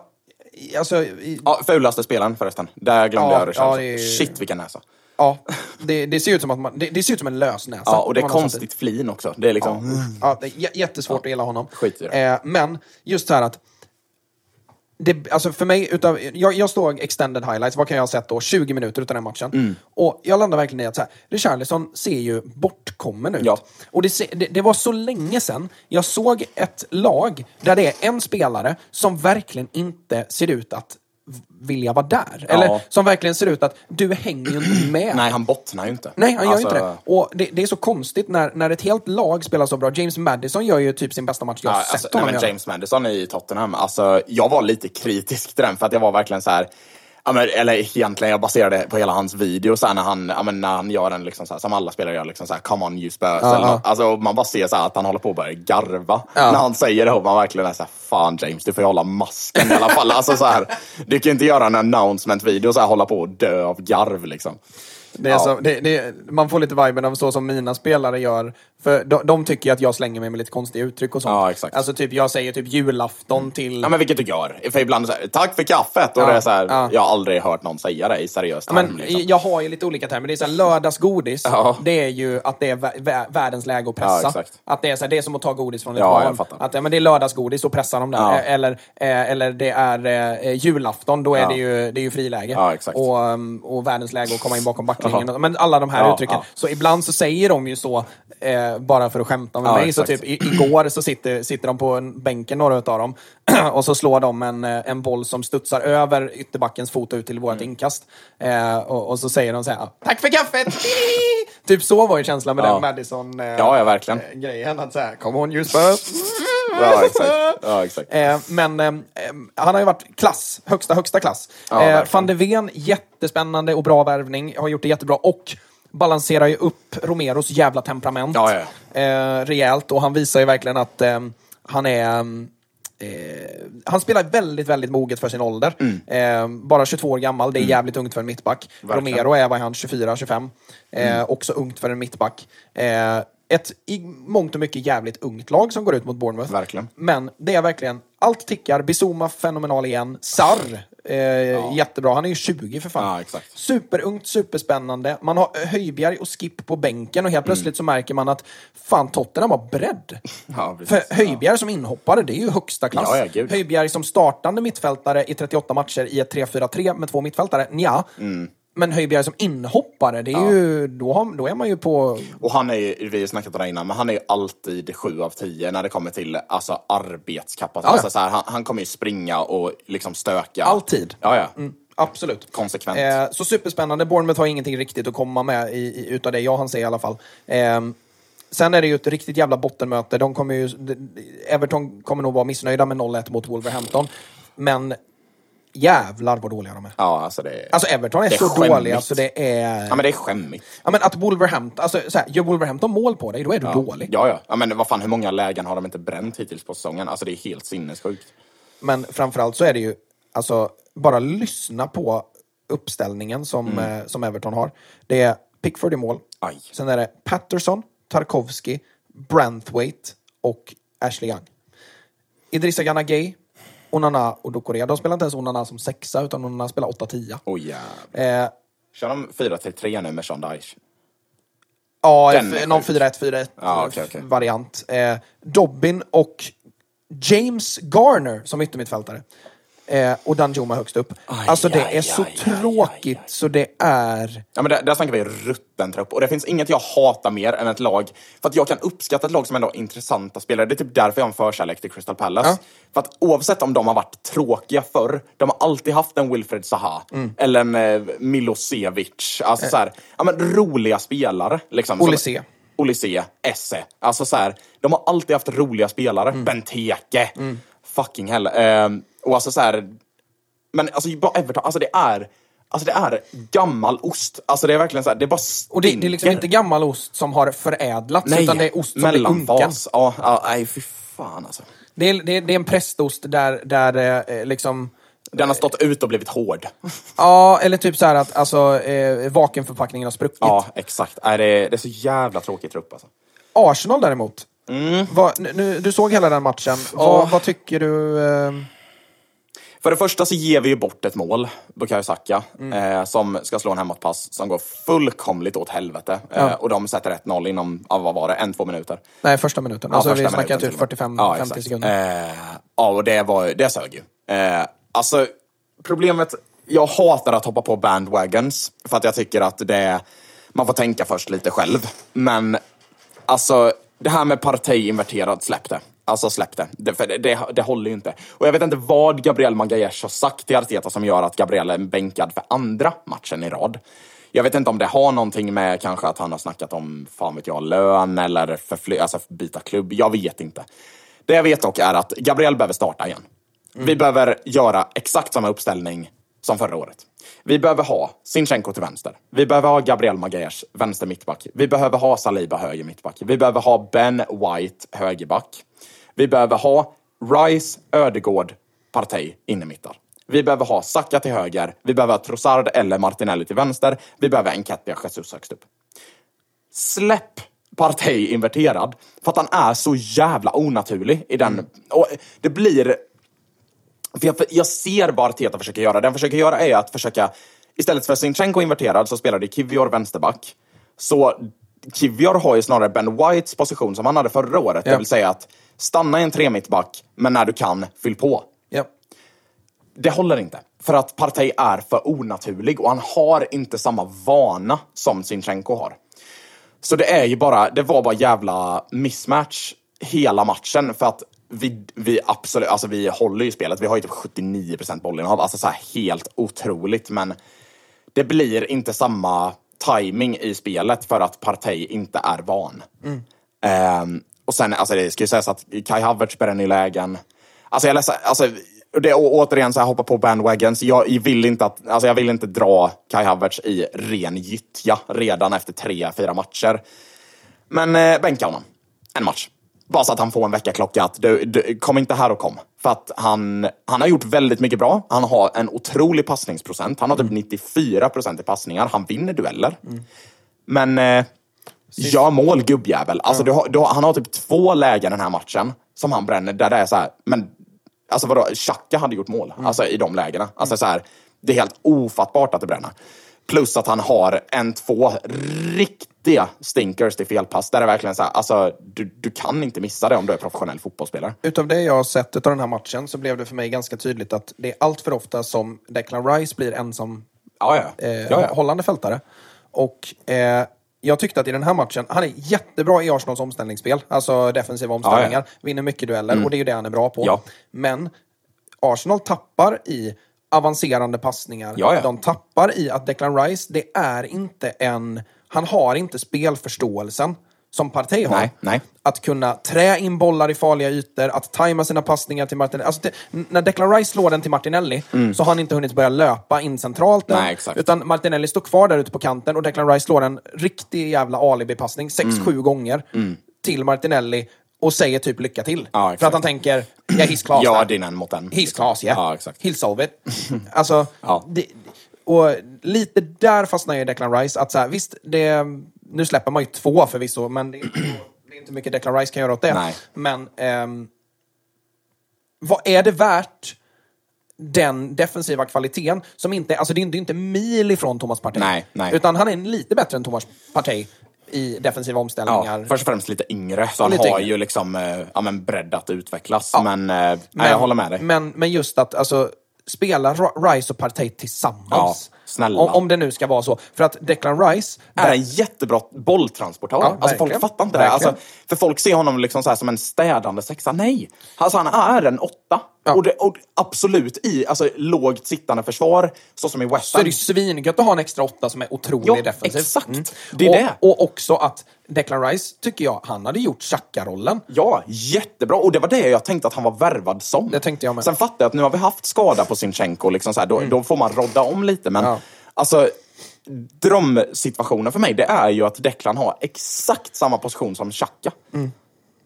Alltså, i, Ja, fulaste spelaren förresten. Där glömde Ja, jag Richarlison. ja, det Shit vilken näsa. Ja, det, det ser ut som att man, det, det ser ut som en lösnäsa. Ja, och det är konstigt flin också. Det är liksom... Ja, det är jä- jättesvårt att gilla honom. Skit i det. Eh, men just så här att det, alltså för mig, utav, jag, jag står extended highlights, vad kan jag ha sett då? 20 minuter utav den matchen. Mm. Och jag landar verkligen i att så här, Richarlison ser ju bortkommen ut. Ja. Och det, se- det, det var så länge sedan jag såg ett lag där det är en spelare som verkligen inte ser ut att vilja vara där. Eller som verkligen ser ut att du hänger ju inte med. Nej, han bottnar ju inte. Nej, han gör Alltså, inte det. Och det, det är så konstigt när, när ett helt lag spelar så bra. James Madison gör ju typ sin bästa match jag Ja, sett alltså, nej, honom men göra. James Madison i Tottenham, alltså, jag var lite kritisk till den för att jag var verkligen så här. Ja, men, eller egentligen, jag baserade det på hela hans video så här, när, han, ja, men, när han gör en, liksom, så här, som alla spelare gör, liksom, så här, come on you eller ja. något. Alltså, man bara ser så här, att han håller på att börja garva Ja. när han säger det. Och man verkligen är så här, fan James, du får ju hålla masken i alla fall. alltså, så här, du kan ju inte göra en announcement-video och så här, hålla på och dö av garv. Liksom. Det är Ja. så, det, det, man får lite viben av så som mina spelare gör. För de, de tycker att jag slänger mig med lite konstiga uttryck och sånt. Ja, exakt. Alltså typ, jag säger typ julafton till... Ja, men vilket du gör. För ibland så här, tack för kaffet. Och Ja, det är så här, ja. Jag har aldrig hört någon säga det i seriös term. men, liksom. Jag har ju lite olika termer. Det är så här, lördagsgodis, det är ju att det är vä- vä- världens läge att pressa. att det, är så här, det är som att ta godis från ett barn. Att, men det är lördagsgodis och pressa dem där. Eh, Eller, eh, eller det är eh, julafton, då är det, ju, det är ju friläge. Och, um, och världens läge att komma in bakom backlinjen. Jaha. Men alla de här Ja, uttrycken. ja. Så ibland så säger de ju så, eh, bara för att skämta med Ja, mig. Så exakt. typ i, igår så sitter, sitter de på en bänken, några utav dem, och så slår de en, eh, en boll som studsar över ytterbackens fot ut till vårt Mm. inkast. Eh, och, och så säger de så här, tack för kaffet! typ så var ju känslan med den Madison eh, Ja, ja, verkligen. eh, grejen. Att så här, come on you Spurs! Ja, exakt. Ja, exakt. Eh, men eh, han har ju varit klass, högsta, högsta klass. Ja, eh. Van de Ven, jättespännande och bra värvning. Har gjort det jättebra och balanserar ju upp Romeros jävla temperament Ja, ja. Eh, rejält. Och han visar ju verkligen att eh, han är... Eh, han spelar väldigt, väldigt moget för sin ålder. Eh, bara 22 år gammal, det är jävligt ungt för en mittback. Mm. Verkligen. Romero är, vad är han, 24-25. Eh, Också ungt för en mittback. Ett i mångt och mycket jävligt ungt lag som går ut mot Bournemouth. Verkligen. Men det är verkligen, allt tickar. Bizuma fenomenal igen. Sarr, eh, jättebra. Han är ju 20 för fan. Ja, exakt. Superungt, superspännande. Man har Höjbjerg och Skip på bänken och Mm. helt plötsligt så märker man att fan, Tottenham har bredd. Ja, precis. För Höjbjerg som inhoppare, det är ju högsta klass. Ja, ja. Höjbjerg som startande mittfältare i 38 matcher i ett 3-4-3 med två mittfältare, ja. Mm. Men Höjbjerg som inhoppare, det är ju, då, har, då är man ju på... Och han är ju, vi har snackat om det innan, men han är ju alltid 7 av 10 när det kommer till alltså, arbetskapacitet. Ja, ja. Alltså, så här, han, han kommer ju springa och liksom stöka. Alltid. Ja, ja. Mm, absolut. Konsekvent. Eh, så superspännande. Bournemouth har ingenting riktigt att komma med i, i, utav det jag hann se i alla fall. Eh, sen är det ju ett riktigt jävla bottenmöte. De kommer ju, Everton kommer nog vara missnöjda med 0-1 mot Wolverhampton. Men jävlar vad dåliga de är. Ja, alltså det... Alltså Everton är, är så skämmigt. dåliga så det är... Ja, men det är skämmigt. Ja, men att Wolverhampton, alltså så här, gör Wolverhampton mål på dig, då är du dålig. Ja, ja. ja men vad fan, hur många lägen har de inte bränt hittills på säsongen? Alltså det är helt sinnessjukt. Men framförallt så är det ju, alltså, bara lyssna på uppställningen som, Mm. eh, som Everton har. Det är Pickford i mål. Aj. Sen är det Patterson, Tarkovsky, Branthwaite och Ashley Young. Idrissa Gay, Onana och Doucouré. De spelar inte ens Onana som sexa, utan Onana spelar 8-10. Oj jävlar. Eh, Kör de 4-3 nu med Sean Dyche? ja, Den någon sjuk. 4-1-4-1 Ja, okej, okej. variant. Eh, Dobbin och James Garner som yttermittfältare. Eh, och Danjuma högst upp. Aj, alltså det aj, är så aj, tråkigt så det är... Ja, men där, där snackar vi rutten trupp. Och det finns inget jag hatar mer än ett lag. För att jag kan uppskatta ett lag som ändå har intressanta spelare. Det är typ därför jag har en förkärlek till Crystal Palace. Ja. För att oavsett om de har varit tråkiga förr, de har alltid haft en Wilfred Zaha. Mm. Eller en eh, Milosevic. Alltså så här, ja men roliga spelare. Liksom, som- Olise. Olise, Esse. Alltså så här, de har alltid haft roliga spelare. Mm. Benteke. Fucking hell. Ehm, och alltså så här, men alltså bara Everton, alltså det är Alltså det är gammal ost. Alltså det är verkligen så här, det bara Och det, det är liksom stinker. inte gammal ost som har förädlats, Nej, utan det är ost som är unken. mellanfas. Ja, ja, nej fy fan alltså. Det är, det, är, det är en prästost där, där eh, liksom... Den har stått ut och blivit hård. Ja, eller typ så här att alltså, eh, vakuumförpackningen har spruckit. Ja, exakt. Nej, det, är, det är så jävla tråkig trupp alltså. Arsenal däremot. Vad, nu, du såg hela den matchen. Vad, vad tycker du? Eh, För det första så ger vi ju bort ett mål, Bukayo Saka, Mm. eh, som ska slå en hemåtpass som går fullkomligt åt helvete. Eh, och de sätter 1-0 inom, ja, vad var det, en, två minuter. nej, första minuten. Ja, alltså, vi första snackar minuten typ till och med. 45-50 Ja, exakt. sekunder. Eh, ja, och det, var, det sög ju. Eh, alltså, problemet... Jag hatar att hoppa på bandwagons, för att jag tycker att det... Man får tänka först lite själv. Men alltså, det här med Partey inverterad, släpp det. Alltså släpp det. Det, för det, det. det håller ju inte. Och jag vet inte vad Gabriel Magalhaes har sagt till Arteta som gör att Gabriel är bänkad för andra matchen i rad. Jag vet inte om det har någonting med kanske att han har snackat om, fan vet jag, lön eller förfly- alltså byta klubb. Jag vet inte. Det jag vet dock är att Gabriel behöver starta igen. Vi behöver göra exakt samma uppställning som förra året. Vi behöver ha Sinchenko till vänster. Vi behöver ha Gabriel Magalhaes vänster mittback. Vi behöver ha Saliba höger mittback. Vi behöver ha Ben White högerback. Vi behöver ha Rice, Ödegård, Partey innermittar. Vi behöver ha Saka till höger. Vi behöver ha Trossard eller Martinelli till vänster. Vi behöver Enketia Jesus högst upp släpp Partey inverterad. För att han är så jävla onaturlig i den. Och det blir... För jag, jag ser vad Arteta försöker göra. Det han försöker göra är att försöka... Istället för Sinchenko inverterad så spelar det Kivior vänsterback. Så Kivior har ju snarare Ben Whites position som han hade förra året. Ja. Det vill säga att stanna i en tremittback, men när du kan, fyll på Ja. det håller inte. För att Partey är för onaturlig och han har inte samma vana som Sinchenko har. Så det är ju bara, det var bara jävla mismatch hela matchen för att vi, vi absolut, alltså vi håller ju spelet. Vi har ju typ 79% bollinnehav, alltså så här helt otroligt. Men det blir inte samma timing i spelet för att Partey inte är van. Ehm, och sen, alltså det ska ju sägas att Kai Havertz bränner i lägen. Alltså jag läser, alltså det, och återigen så här, hoppa på bandwagons. Jag vill inte att, alltså jag vill inte dra Kai Havertz i ren gyttja redan efter tre, fyra matcher. Men eh, bänka honom. En match. Bara så att han får en väckarklocka att du, du, kom inte här och kom. För att han, han har gjort väldigt mycket bra. Han har en otrolig passningsprocent. Han har typ 94 procent i passningar. Han vinner dueller. Men eh, gör mål gubbjävel. Alltså, du har, du har, han har typ två lägen den här matchen som han bränner där det är så här, men alltså vadå, Xhaka hade gjort mål alltså, i de lägena. Alltså, så här, det är helt ofattbart att det bränner. Plus att han har en, två riktiga stinkers till felpass. Där är verkligen så här, alltså du, du kan inte missa det om du är professionell fotbollsspelare. Utav det jag har sett utav den här matchen så blev det för mig ganska tydligt att det är allt för ofta som Declan Rice blir ensam Ja, ja. eh, ja, hållande fältare. Och eh, jag tyckte att i den här matchen, han är jättebra i Arsenals omställningsspel, alltså defensiva omställningar, vinner mycket dueller och det är ju det han är bra på. Mm. Men Arsenal tappar i avancerande passningar. Ja, ja. De tappar i att Declan Rice, det är inte en... Han har inte spelförståelsen som Partey har. Nej, nej. Att kunna trä in bollar i farliga ytor, att tajma sina passningar till Martinelli. Alltså det, när Declan Rice slår den till Martinelli så har han inte hunnit börja löpa in centralt än. Mm. Nej. Utan Martinelli står kvar där ute på kanten och Declan Rice slår en riktig jävla alibi-passning, sex, Mm. sju gånger, till Martinelli och säger typ lycka till. Ja, För att han tänker, yeah he's class Ja, där. din en mot en. He's class, yeah. Ja, exakt. He'll solve it. alltså, Ja. det, och lite där fastnar ju Declan Rice. Att så här, visst, det, nu släpper man ju två förvisso, men det, det är inte mycket Declan Rice kan göra åt det. Nej. Men ehm, vad är det värt den defensiva kvaliteten som inte, alltså det är inte- det är inte mil ifrån Thomas Partey. Nej, nej. Utan han är lite bättre än Thomas Partey i defensiva omställningar. Ja, först och främst lite yngre, så han Lite har yngre. ju liksom eh, ja, men bredd att utvecklas. Ja. Men, eh, nej, jag håller med dig. Men, men just att alltså, spela Rice och Partey tillsammans. Ja, snälla. Om, om det nu ska vara så. För att Declan Rice... är en jättebra bolltransportör. Ja, alltså, folk fattar inte det. Verkligen. Alltså, för folk ser honom liksom så som en städande sexa. Nej! Alltså, han är en åtta. Ja. Och, det, och absolut i alltså, lågt sittande försvar, så som i West så är Ham. det ju svingött att ha en extra åtta som är otrolig Ja, defensiv. exakt. Det är och, det. och också att Declan Rice, tycker jag, han hade gjort Xhaka-rollen. Ja, jättebra. Och det var det jag tänkte att han var värvad som. Det tänkte jag med. Sen fattar jag att nu har vi haft skada på Sinchenko, liksom så här, då, då får man rodda om lite. Men Ja. alltså, drömsituationen för mig, det är ju att Declan har exakt samma position som Xhaka.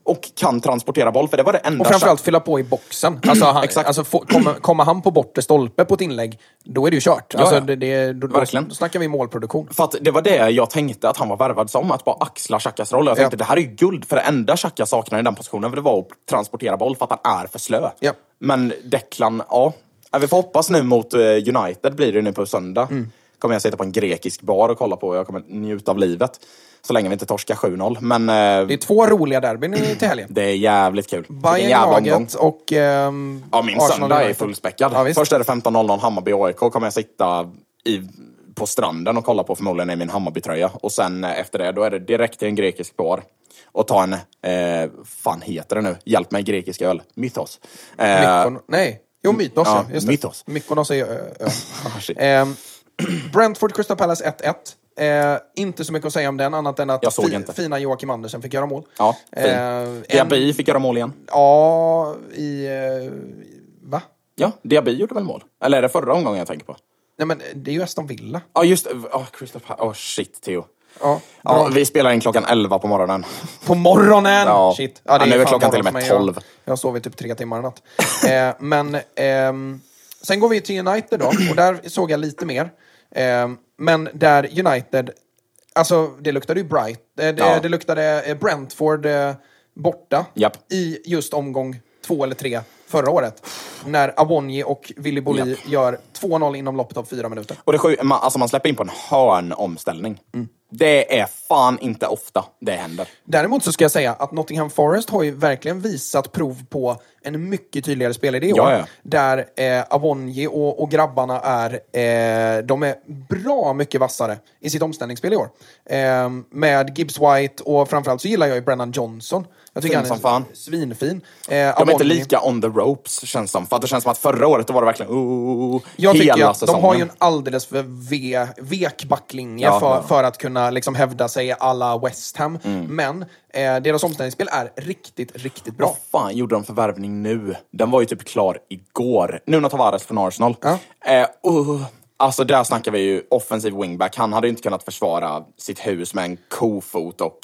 Och kan transportera boll, för det var det enda. Och framförallt fylla på i boxen. Alltså, han, alltså få, kommer, kommer han på bortre stolpe på ett inlägg, då är det ju kört. Alltså, ja. det, det, då, Verkligen. då snackar vi målproduktion. För att det var det jag tänkte att han var värvad som, att bara axla Xhakas roll. Jag tänkte Ja. det här är ju guld, för det enda Xhaka saknade i den positionen det var att transportera boll för att han är för slö. Ja. Men Declan, ja. Ja, Vi får hoppas nu mot eh, United blir det nu på söndag. Mm. Kommer jag sitta på en grekisk bar och kolla på. Jag kommer njuta av livet. Så länge vi inte torskar 7-0. Men eh, Det är två roliga derbyn till helgen. det är jävligt kul. Vilken Bayern jävla omgång. Laget och ehm, Ja, min Arsenal söndag är fullspäckad. Ja. Först är det 15.00 Hammarby-AIK. kommer jag sitta i, på stranden och kolla på förmodligen i min Hammarby-tröja. Och sen eh, efter det, då är det direkt till en grekisk bar. Och ta en, eh, fan heter det nu? Hjälp mig, grekisk öl. Mythos. Eh, Mykon- nej, jo Mythos. Ja, just det. Mythos. Mykonos är ö, ö. ah. Ehm, Brentford Crystal Palace 1-1. Eh, inte så mycket att säga om den, annat än att inte. fina Joakim Andersen fick göra mål. Ja, fin. Eh, en- Diaby fick göra mål igen. Ja, i... Eh, va? Ja, Diaby gjorde väl mål? Eller är det förra omgången jag tänker på? Nej men det är ju Aston Villa. Ja, just det. Oh, Crystal Palace. Oh, shit, Theo. Ja, Ja, vi spelar in klockan 11 på morgonen. På morgonen! Ja. Shit. Ja, nu är klockan till och med för mig. 12. Jag, jag har sovit typ tre timmar i natt. eh, men ehm, sen går vi till United då, och där såg jag lite mer. Ehm, men där United, alltså det luktade ju Bright, eh, det, Ja. det luktade eh, Brentford eh, borta Japp. i just omgång två eller tre förra året. När Awonji och Willy Bolli Japp. gör 2-0 inom loppet av fyra minuter. Och det sju, man, alltså man släpper in på en hörnomställning. Mm. Det är fan inte ofta det händer. Däremot så ska jag säga att Nottingham Forest har ju verkligen visat prov på en mycket tydligare spelidé i år. Där eh, Avonji och, och grabbarna är, eh, de är bra mycket vassare i sitt omställningsspel i år. Eh, med Gibbs White och framförallt så gillar jag ju Brennan Johnson. Jag tycker Fin han är som fan. svinfin. Eh, De är inte lika on the ropes känns som. För att det känns som att förra året då var det verkligen oh, Jag hela tycker att säsongen. de har ju en alldeles för ve, vek backlinje Ja, för, ja. för att kunna liksom hävda sig alla West Ham. Mm. Men eh, deras omställningsspel är riktigt, riktigt bra. Vad fan gjorde de för värvning nu? Den var ju typ klar igår. Nuno Tavares från Arsenal. Ja. Eh, uh, alltså där snackar vi ju offensiv wingback. Han hade ju inte kunnat försvara sitt hus med en kofot och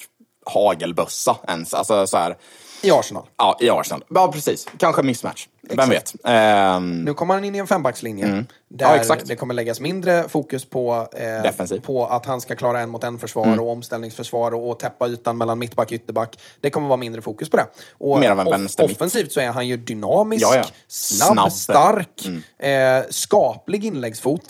hagelbössa ens. Alltså så här, I Arsenal. ja, i Arsenal. Ja, precis. Kanske mismatch. Vem vet? Ehm, Nu kommer han in i en fembackslinje. Där Ja, exakt. det kommer läggas mindre fokus på, eh, på att han ska klara en mot en försvar och omställningsförsvar och, och täppa ytan mellan mittback och ytterback. Det kommer vara mindre fokus på det. Och Mer av en off- offensivt så är han ju dynamisk, Ja, ja. snabb, Snabb. Mm. stark, eh, skaplig inläggsfot.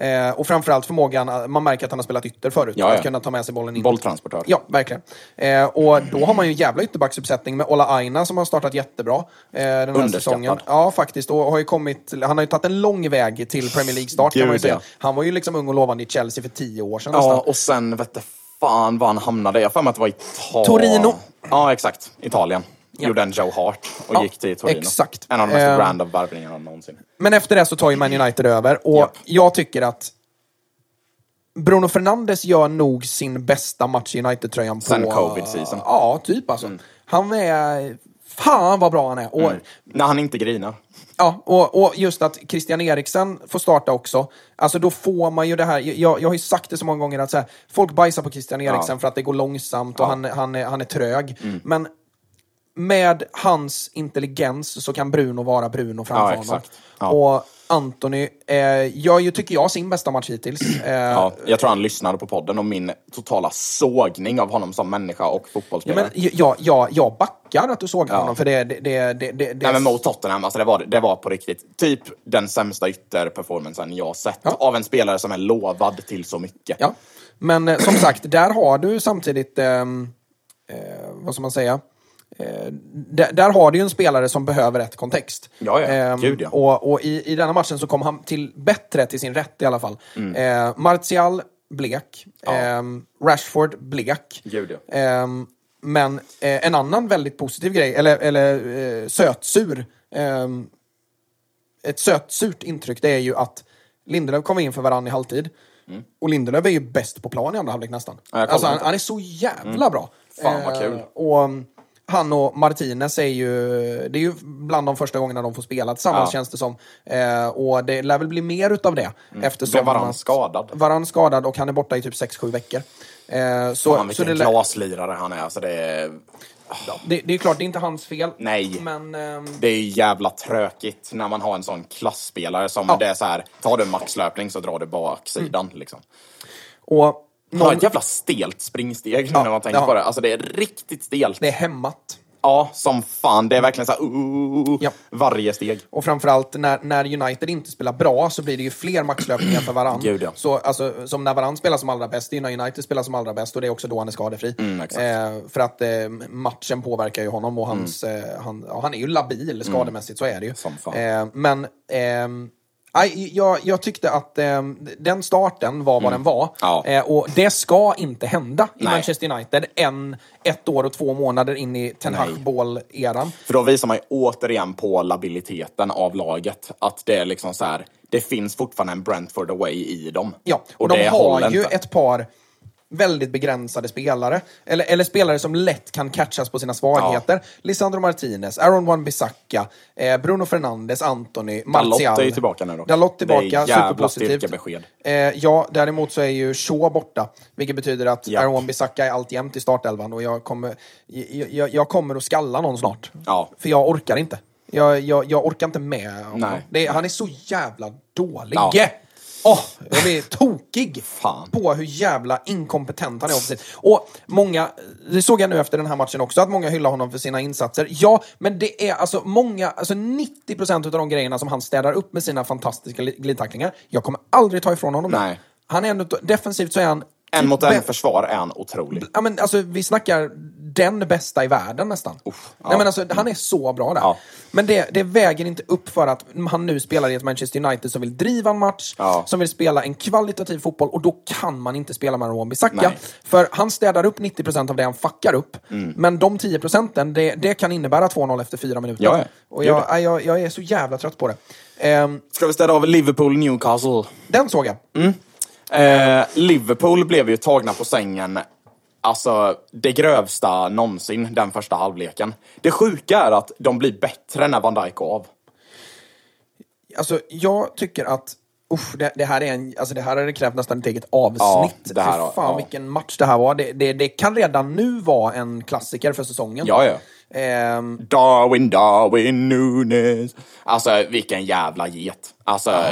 Eh, och framförallt förmågan, man märker att han har spelat ytter förut, att kunna ta med sig bollen in. Bolltransportör. Ja, verkligen. Eh, och då har man ju jävla ytterbacksuppsättning med Ola Aina som har startat jättebra eh, den här säsongen. Ja, faktiskt. Och har ju kommit, han har ju tagit en lång väg till Premier League-start kan man ju säga. Han var ju liksom ung och lovande i Chelsea för tio år sedan Ja, nästan. och sen vet jag fan var han hamnade. Jag har för mig att det var Italien. Torino. Ja, exakt. Italien. Ja. Gjorde en Joe Hart och Ja, gick till Torino. exakt. En av de mest Ehm. random värvningarna någonsin. Men efter det så tar ju Man United över och Ja. jag tycker att Bruno Fernandes gör nog sin bästa match i United-tröjan på... Sen covid-season. Ja, typ alltså. Han är... Fan vad bra han är. Och, När han inte grinar. Ja, och, och just att Christian Eriksen får starta också. Alltså då får man ju det här, jag, jag har ju sagt det så många gånger att så här, folk bajsar på Christian Eriksen Ja. för att det går långsamt och Ja. han, han, är, han är trög. Men med hans intelligens så kan Bruno vara Bruno framför Ja, honom. exakt. Ja. Och Anthony eh, ju, tycker jag, sin bästa match hittills. Eh, Ja, jag tror han lyssnade på podden och min totala sågning av honom som människa och Ja, fotbollsspelare. men, jag, jag, jag backar att du såg Ja. honom, för det... det, det, det, det Nej men mot Tottenham, alltså det var, det var på riktigt typ den sämsta ytterperformancen jag sett Ja. av en spelare som är lovad till så mycket. Ja, men eh, som sagt, där har du samtidigt, ehm, eh, vad ska man säga, där, där har du ju en spelare som behöver rätt kontext. Ja, ja. Ehm, Gud, ja. Och, och i, i denna matchen så kom han till bättre till sin rätt i alla fall. Mm. Eh, Martial, blek. Ehm, Rashford, blek. Gud, ja. Ehm, men eh, en annan väldigt positiv grej, eller, eller eh, sötsur, ehm, ett sötsurt intryck, det är ju att Lindelöf kommer in för varann i halvtid. Och Lindelöf är ju bäst på plan i andra halvlek nästan. Ja, alltså, han, han är så jävla bra. Fan, vad Eh, kul. och um, han och Martinez är ju, det är ju bland de första gångerna de får spela tillsammans Ja. känns det som. Eh, och det lär väl bli mer utav det. Eftersom Blev Varann skadad? Varann skadad och han är borta i typ 6-7 veckor. Eh, så, Fan så vilken det, lär- glaslirare han är. Alltså det, är, det, det är klart, det är inte hans fel. Nej. Men, ehm, det är jävla tråkigt när man har en sån klassspelare som Ja. det är så här, tar du maxlöpning så drar du baksidan liksom. och Han har ett jävla stelt springsteg nu när man tänker på det. Alltså det är riktigt stelt. det är hämmat. Ja, som fan. Det är verkligen så här, uh, Ja. varje steg. Och framförallt när, när United inte spelar bra så blir det ju fler maxlöpningar för varann. Gud, ja. Så, alltså, som när varann spelar som allra bäst, det är när United spelar som allra bäst och det är också då han är skadefri. Mm, exakt. eh, för att eh, matchen påverkar ju honom och hans, eh, han, ja, han är ju labil skademässigt, så är det ju. Mm. Som fan. Eh, men aj, jag, jag tyckte att ehm, den starten var vad den var. Mm. Ja. Eh, och det ska inte hända i Nej. Manchester United än ett år och två månader in i Ten Nej. Hag-Ball-eran. För då visar man ju återigen på labiliteten av laget. Att det är liksom så här, det finns fortfarande en Brentford away i dem. Ja, och, de det har ju inte. ett par väldigt begränsade spelare. Eller, eller spelare som lätt kan catchas på sina svagheter. Lisandro Martinez, Aaron Wan-Bissaka, eh, Bruno Fernandes, Anthony, Martial. Dalot är tillbaka nu då. Dalot tillbaka, Det är superpositivt. styrkebesked. Eh, ja, däremot så är ju Shaw borta. Vilket betyder att Japp. Aaron Wan-Bissaka är alltjämt i startelvan och jag kommer, jag, jag, kommer att skalla någon snart. Ja. För jag orkar inte. Jag, jag, jag orkar inte med honom. Är- han är så jävla dålig. Ja. Åh, jag blir tokig Fan. på hur jävla inkompetent han är offensivt. Och många, det såg jag nu efter den här matchen också, att många hyllar honom för sina insatser. Ja, men det är alltså många, alltså 90% av de grejerna som han städar upp med sina fantastiska li- glidtacklingar. Jag kommer aldrig ta ifrån honom det. Nej. Han är ändå, defensivt så är han... En typ mot en bä- försvar är han otrolig. Ja, men alltså, vi snackar den bästa i världen nästan. ja. Nej, men alltså, han är så bra där. Ja. Men det, det väger inte upp för att han nu spelar i ett Manchester United som vill driva en match, Ja. som vill spela en kvalitativ fotboll och då kan man inte spela med Wan Bissaka. För han städar upp 90% av det han fuckar upp. Mm. Men de 10 procenten, det, det kan innära 2-0 efter fyra minuter. Ja. Och jag, jag, jag är så jävla trött på det. Ehm, Ska vi städa av Liverpool Newcastle? den såg jag. Eh, Liverpool blev ju tagna på sängen, alltså det grövsta någonsin, den första halvleken. Det sjuka är att de blir bättre när Van Dijk går av. Alltså, jag tycker att Uff, det, det här är en, alltså det här hade krävt nästan ett eget avsnitt. Ja, det här Fy fan ja. vilken match det här var. Det, det, det kan redan nu vara en klassiker för säsongen. Ja, ja. Ehm, Darwin, Darwin, Nunes. Alltså vilken jävla get. Alltså,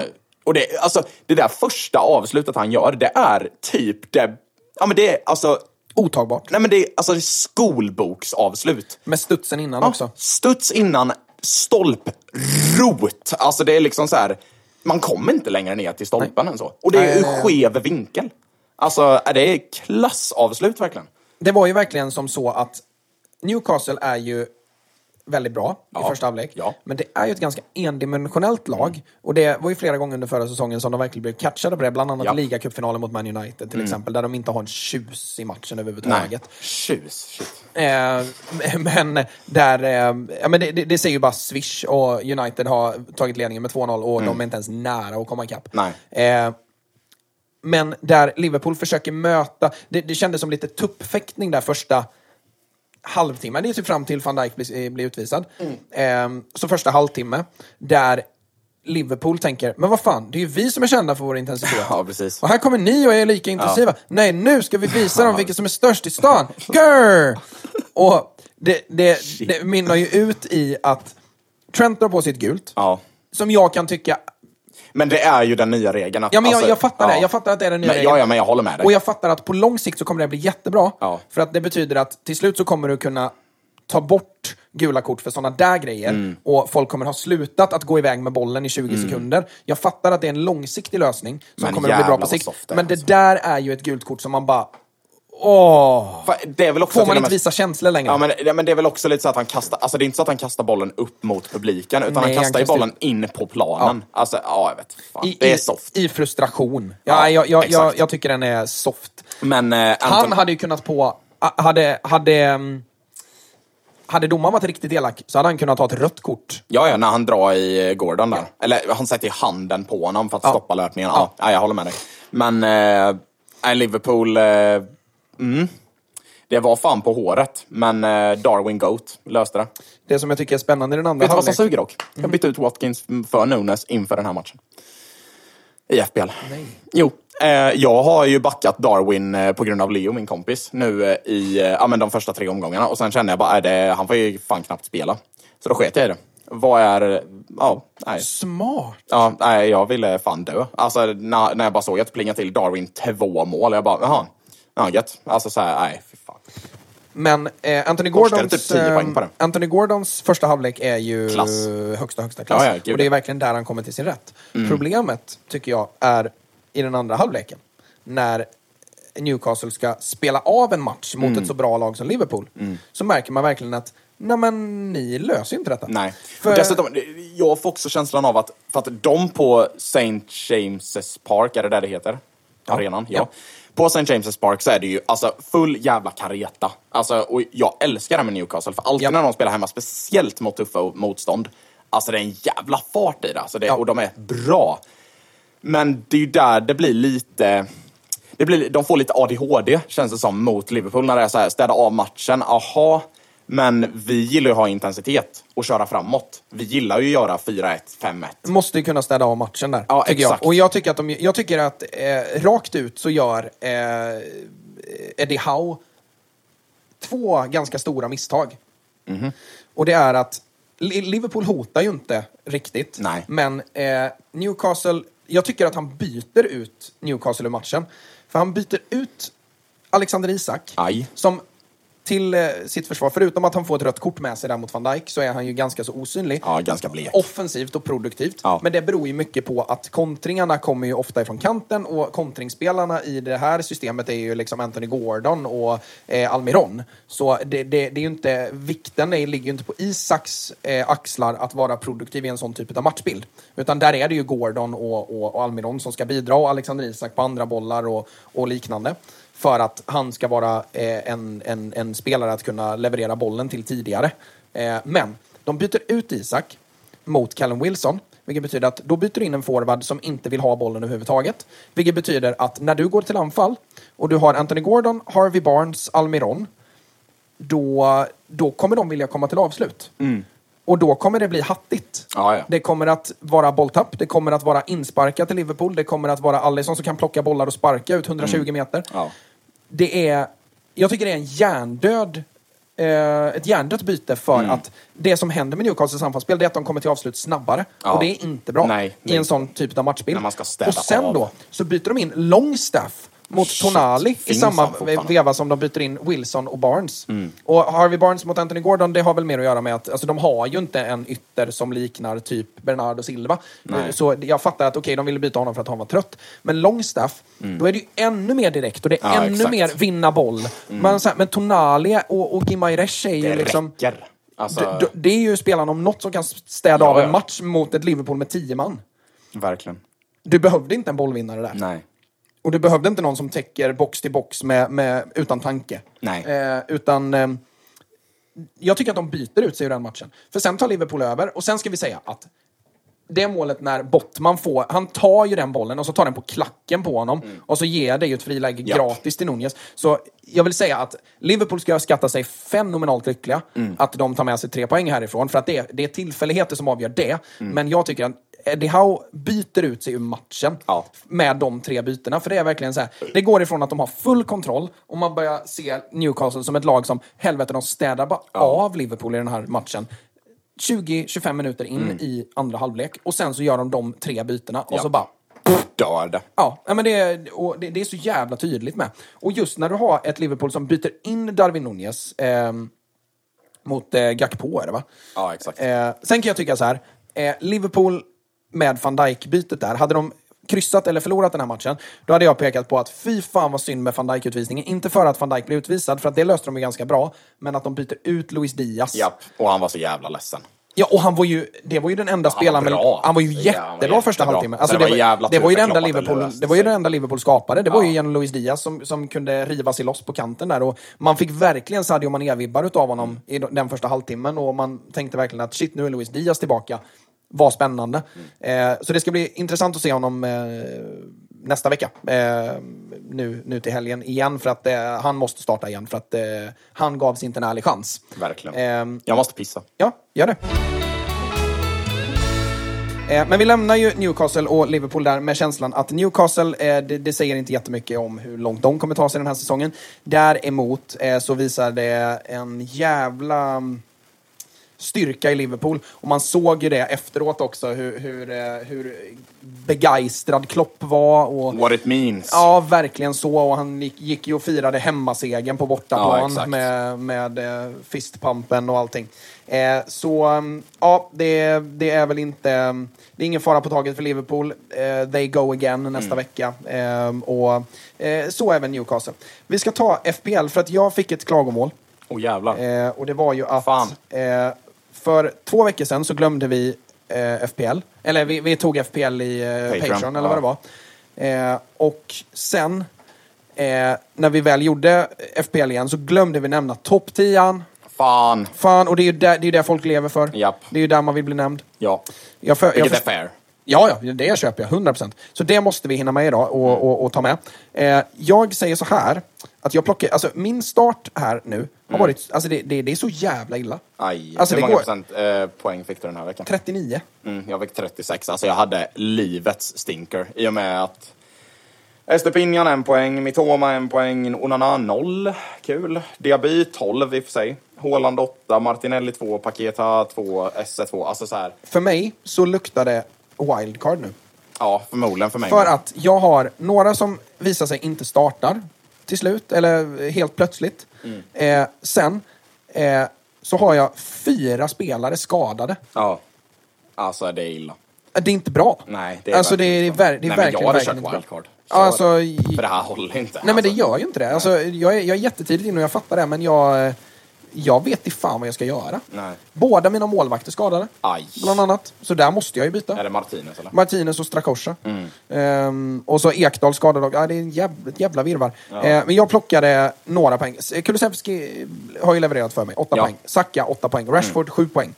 och det, alltså, det där första avslutet han gör, det är typ det, ja men det är alltså, otagbart. nej men det är alltså är skolboksavslut. Med studsen innan Ja, också. Studs innan, stolprot. Alltså det är liksom så här, man kommer inte längre ner till stolpen än så. Och det är Nej, ju nej, nej. skev vinkel. Alltså är det klassavslut verkligen. Det var ju verkligen som så att Newcastle är ju väldigt bra i Ja, första halvlek. ja. Men det är ju ett ganska endimensionellt lag. Och det var ju flera gånger under förra säsongen som de verkligen blev catchade på det. Bland annat Ja. ligacupfinalen mot Man United till exempel. Där de inte har en tjus i matchen överhuvudtaget. Nej, tjus. Shit. Eh, men där, eh, ja, men det, det, det säger ju bara swish och United har tagit ledningen med 2-0 och de är inte ens nära att komma ikapp. Nej. Eh, men där Liverpool försöker möta, det, det kändes som lite tuppfäktning där första halvtimmen, det är typ fram till van Dijk blir, blir utvisad. Ehm, så första halvtimme, där Liverpool tänker, men vad fan, det är ju vi som är kända för vår intensitet. Ja, precis. Och här kommer ni och är lika intensiva. Nej, nu ska vi visa dem vilka som är störst i stan. Grr! Och det, det, det mynnar ju ut i att Trent drar på sitt gult, Ja. som jag kan tycka Men det är ju den nya regeln. Att, Ja, men jag, alltså, jag fattar ja. det. Jag fattar att det är den nya Men, regeln. ja, ja, men jag håller med dig. Och jag fattar att på lång sikt så kommer det bli jättebra. Ja. För att det betyder att till slut så kommer du kunna ta bort gula kort för sådana där grejer. Mm. Och folk kommer ha slutat att gå iväg med bollen i 20 sekunder. Jag fattar att det är en långsiktig lösning som Men kommer att bli bra på sikt. Men det alltså. där är ju ett gult kort som man bara... Åh! Det är väl också Får man inte med- visa känslor längre? Ja, men, ja, men det är väl också lite så att han kastar, alltså det är inte så att han kastar bollen upp mot publiken, utan Nej, han han kastar ju kastar bollen in på planen. Alltså, ja, jag vet. Fan, I, det är soft. I frustration. Ja, Ja, jag, jag, jag, jag tycker den är soft. Men eh, Han Anton, hade ju kunnat på... Hade, hade, mm, hade domaren varit riktigt elak så hade han kunnat ta ett rött kort. Ja, ja, när han drar i eh, Gordon där. Eller han sätter ju handen på honom för att Ja. stoppa löpningen. Ja. Ja, jag håller med dig. Men eh, Liverpool, eh, mm, det var fan på håret. Men eh, Darwin Goat löste det. Det som jag tycker är spännande i den andra Vet du vad som suger dock? Jag bytte ut Watkins för Nunes inför den här matchen. I FBL. Nej. Jo, eh, jag har ju backat Darwin eh, på grund av Leo, min kompis, nu i ja, men de första tre omgångarna. Och sen kände jag bara, är det, han får ju fan knappt spela. Så då sket jag i det. Vad är, ja, nej. Smart! Ja, nej, jag ville fan dö. Alltså när, när jag bara såg att det plingade till Darwin två mål, jag bara, jaha, ja gött. Alltså såhär, nej, fy fan. Men eh, Anthony Forskade Gordons, typ 10 poäng på det. Anthony Gordons första halvlek är ju Klass. högsta, högsta klass. Ja, ja, och det är ja. Mm. verkligen där han kommer till sin rätt. Problemet, tycker jag, är i den andra halvleken. När Newcastle ska spela av en match mot Mm. ett så bra lag som Liverpool. Så märker man verkligen att, nej men ni löser ju inte detta. Nej. För- Dessutom, jag får också känslan av att, för att de på St. James's Park, är det där det heter? Arenan? Ja. Ja. På St. James's Park så är det ju alltså full jävla kareta. Alltså, och jag älskar det med Newcastle, för alltid Ja. när de spelar hemma, speciellt mot tuffa motstånd, alltså det är en jävla fart i det. Alltså det Ja. Och de är bra. Men det är ju där det blir lite... Det blir, de får lite ADHD, känns det som, mot Liverpool. När det är så här, städa av matchen. Aha, men vi gillar ju att ha intensitet och köra framåt. Vi gillar ju att göra 4-1, 5-1. måste ju kunna städa av matchen där. Ja, exakt. jag. Och jag tycker att, de, jag tycker att eh, rakt ut så gör eh, Eddie Howe två ganska stora misstag. Mhm. Och det är att Li- Liverpool hotar ju inte riktigt. Nej. Men eh, Newcastle, jag tycker att han byter ut Newcastle ur matchen. För han byter ut Alexander Isak. Aj. Som till eh, sitt försvar, förutom att han får ett rött kort med sig där mot van Dijk, så är han ju ganska så osynlig. Ja, ganska blek. Offensivt och produktivt. Ja. Men det beror ju mycket på att kontringarna kommer ju ofta ifrån kanten och kontringsspelarna i det här systemet är ju liksom Anthony Gordon och eh, Almiron. Så det, det, det är ju inte, vikten är, ligger ju inte på Isaks eh, axlar att vara produktiv i en sån typ av matchbild. Utan där är det ju Gordon och, och, och Almiron som ska bidra och Alexander Isak på andra bollar och, och liknande. För att han ska vara eh, en, en, en spelare att kunna leverera bollen till tidigare. Eh, men de byter ut Isak mot Callum Wilson. Vilket betyder att då byter du in en forward som inte vill ha bollen överhuvudtaget. Vilket betyder att när du går till anfall och du har Anthony Gordon, Harvey Barnes, Almiron. Då, då kommer de vilja komma till avslut. Och då kommer det bli hattigt. Ja, ja. Det kommer att vara bolltapp, det kommer att vara insparkat till Liverpool, det kommer att vara Alisson som kan plocka bollar och sparka ut 120 meter. Ja. Det är, jag tycker det är en hjärndöd eh, ett hjärndött byte för Mm. att det som händer med Newcastles anfallsspel är att de kommer till avslut snabbare. Ja. Och det är inte bra Nej, i nej. en sån typ av matchbild. Och sen av. då så byter de in Longstaff mot Shit, Tonali i samma veva som de byter in Wilson och Barnes. Mm. Och Harvey Barnes mot Anthony Gordon, det har väl mer att göra med att alltså, de har ju inte en ytter som liknar typ Bernardo Silva. Nej. Så jag fattar att okej, de ville byta honom för att han var trött. Men Longstaff, då är det ju ännu mer direkt och det är Mm. Ja, ännu exakt. mer vinna boll. Men, så här, men Tonali och, och Gimares är ju Det liksom... räcker. Alltså, D- d- Det är ju spelarna om något som kan städa Ja, av en match mot ett Liverpool med tio man. verkligen. Du behövde inte en bollvinnare där. Nej. Och du behövde inte någon som täcker box till box med, med, utan tanke. Nej. Eh, utan... Eh, jag tycker att de byter ut sig ur den matchen. För sen tar Liverpool över och sen ska vi säga att det målet när Bottman får, han tar ju den bollen och så tar den på klacken på honom och så ger det ju ett friläge Japp. gratis till Nunez. Så jag vill säga att Liverpool ska skatta sig fenomenalt lyckliga att de tar med sig tre poäng härifrån, för att det, det är tillfälligheter som avgör det. Men jag tycker att Eddie Howe byter ut sig ur matchen Ja. med de tre bytena. För det är verkligen så här, det går ifrån att de har full kontroll och man börjar se Newcastle som ett lag som, helvete, de städar bara av Liverpool i den här matchen. 20-25 minuter in i andra halvlek och sen så gör de de tre bytena och Ja. så bara Dör det. Ja, ja, men det, är- och det, det är så jävla tydligt med. Och just när du har ett Liverpool som byter in Darwin Nunez ehm, mot eh, Gakpo är det va? Ja, exakt. Eh, sen kan jag tycka så här, eh, Liverpool med van Dijk-bytet där, hade de kryssat eller förlorat den här matchen, då hade jag pekat på att fy fan vad synd med van Dijk-utvisningen. Inte för att van Dijk blev utvisad, för att det löste de ju ganska bra, men att de byter ut Luis Diaz. Japp, och han var så jävla ledsen. Ja, och han var ju, det var ju den enda var spelaren, bra. han var ju Ja, han var jättebra första jättebra. halvtimmen. Så Alltså, det var jävla det var ju enda Liverpool, det var ju det enda Liverpool skapade. Det var ju Ja. genom Luis Diaz som, som kunde riva sig loss på kanten där. Och man fick verkligen Sadio Mané-vibbar utav honom i den första halvtimmen och man tänkte verkligen att shit, nu är Luis Diaz tillbaka. Var spännande. Mm. Eh, så det ska bli intressant att se honom eh, nästa vecka. Eh, nu, nu till helgen igen, för att eh, han måste starta igen. För att eh, han gavs inte en ärlig chans. Verkligen. Ehm, Jag måste pissa. Ja, gör det. Eh, Men vi lämnar ju Newcastle och Liverpool där med känslan att Newcastle, eh, det, det säger inte jättemycket om hur långt de kommer ta sig den här säsongen. Däremot eh, så visar det en jävla styrka i Liverpool. Och man såg ju det efteråt också, hur, hur, eh, hur begeistrad Klopp var. Och, What it means. Ja, verkligen så. Och han gick, gick ju och firade hemmasegern på Ja, bortaplan exakt. med, med eh, fistpumpen och allting. Eh, så um, ja, det, det är väl inte... um, Det är ingen fara på taget för Liverpool. Eh, they go again Mm. nästa vecka. Eh, och eh, så även Newcastle. Vi ska ta FPL för att jag fick ett klagomål. Åh jävlar. Och det var ju att för två veckor sedan så glömde vi eh, FPL. Eller vi, vi tog FPL i eh, Patreon, Patreon, eller vad det var. Eh, och sen eh, när vi väl gjorde FPL igen så glömde vi nämna topp 10 Fan. Fan, och det är ju där, det är där folk lever för. Japp. Det är ju där man vill bli nämnd. Ja. Jag för, jag Vilket är fair. Ja, ja, det köper jag. 100%. Så det måste vi hinna med idag och, Mm. och, och ta med. Eh, jag säger så här, att jag plockar, alltså min start här nu har Mm. varit, alltså det, det, det är så jävla illa. Aj. Alltså, Hur det många går- procent eh, poäng fick du den här veckan? 39. Mm, jag fick 36. Alltså jag hade livets stinker. I och med att Estepinian en poäng, Mitoma en poäng, Onana noll. Kul. Diaby 12 i och för sig. Håland 8, Martinelli 2, Paketa 2, Esse 2. Alltså så här. För mig så luktar det wildcard nu. Ja, förmodligen för mig. För att jag har några som visar sig inte startar till slut, eller helt plötsligt. Mm. Eh, sen eh, så har jag fyra spelare skadade. Ja. Alltså det är illa. Det är inte bra. Nej, det är alltså det är, ver- det är. Nej, verkligen, jag hade verkligen kört wildcard. Alltså, För det här håller inte. Nej men det alltså. gör ju inte det. Alltså, jag, är, jag är jättetidigt inne och jag fattar det, men jag, eh, jag vet inte fan vad jag ska göra. Nej. Båda mina målvakter skadade, Aj. bland annat. Så där måste jag ju byta. Är det Martinez eller? Martinez och Strakosha. Mm. Ehm, och så Ekdal skadad också. Ja, det är en jävla, ett jävla virvar. Ehm, men jag plockade några poäng. Kulusevski har ju levererat för mig, åtta Ja. poäng. Saka, åtta poäng. Rashford, sju poäng.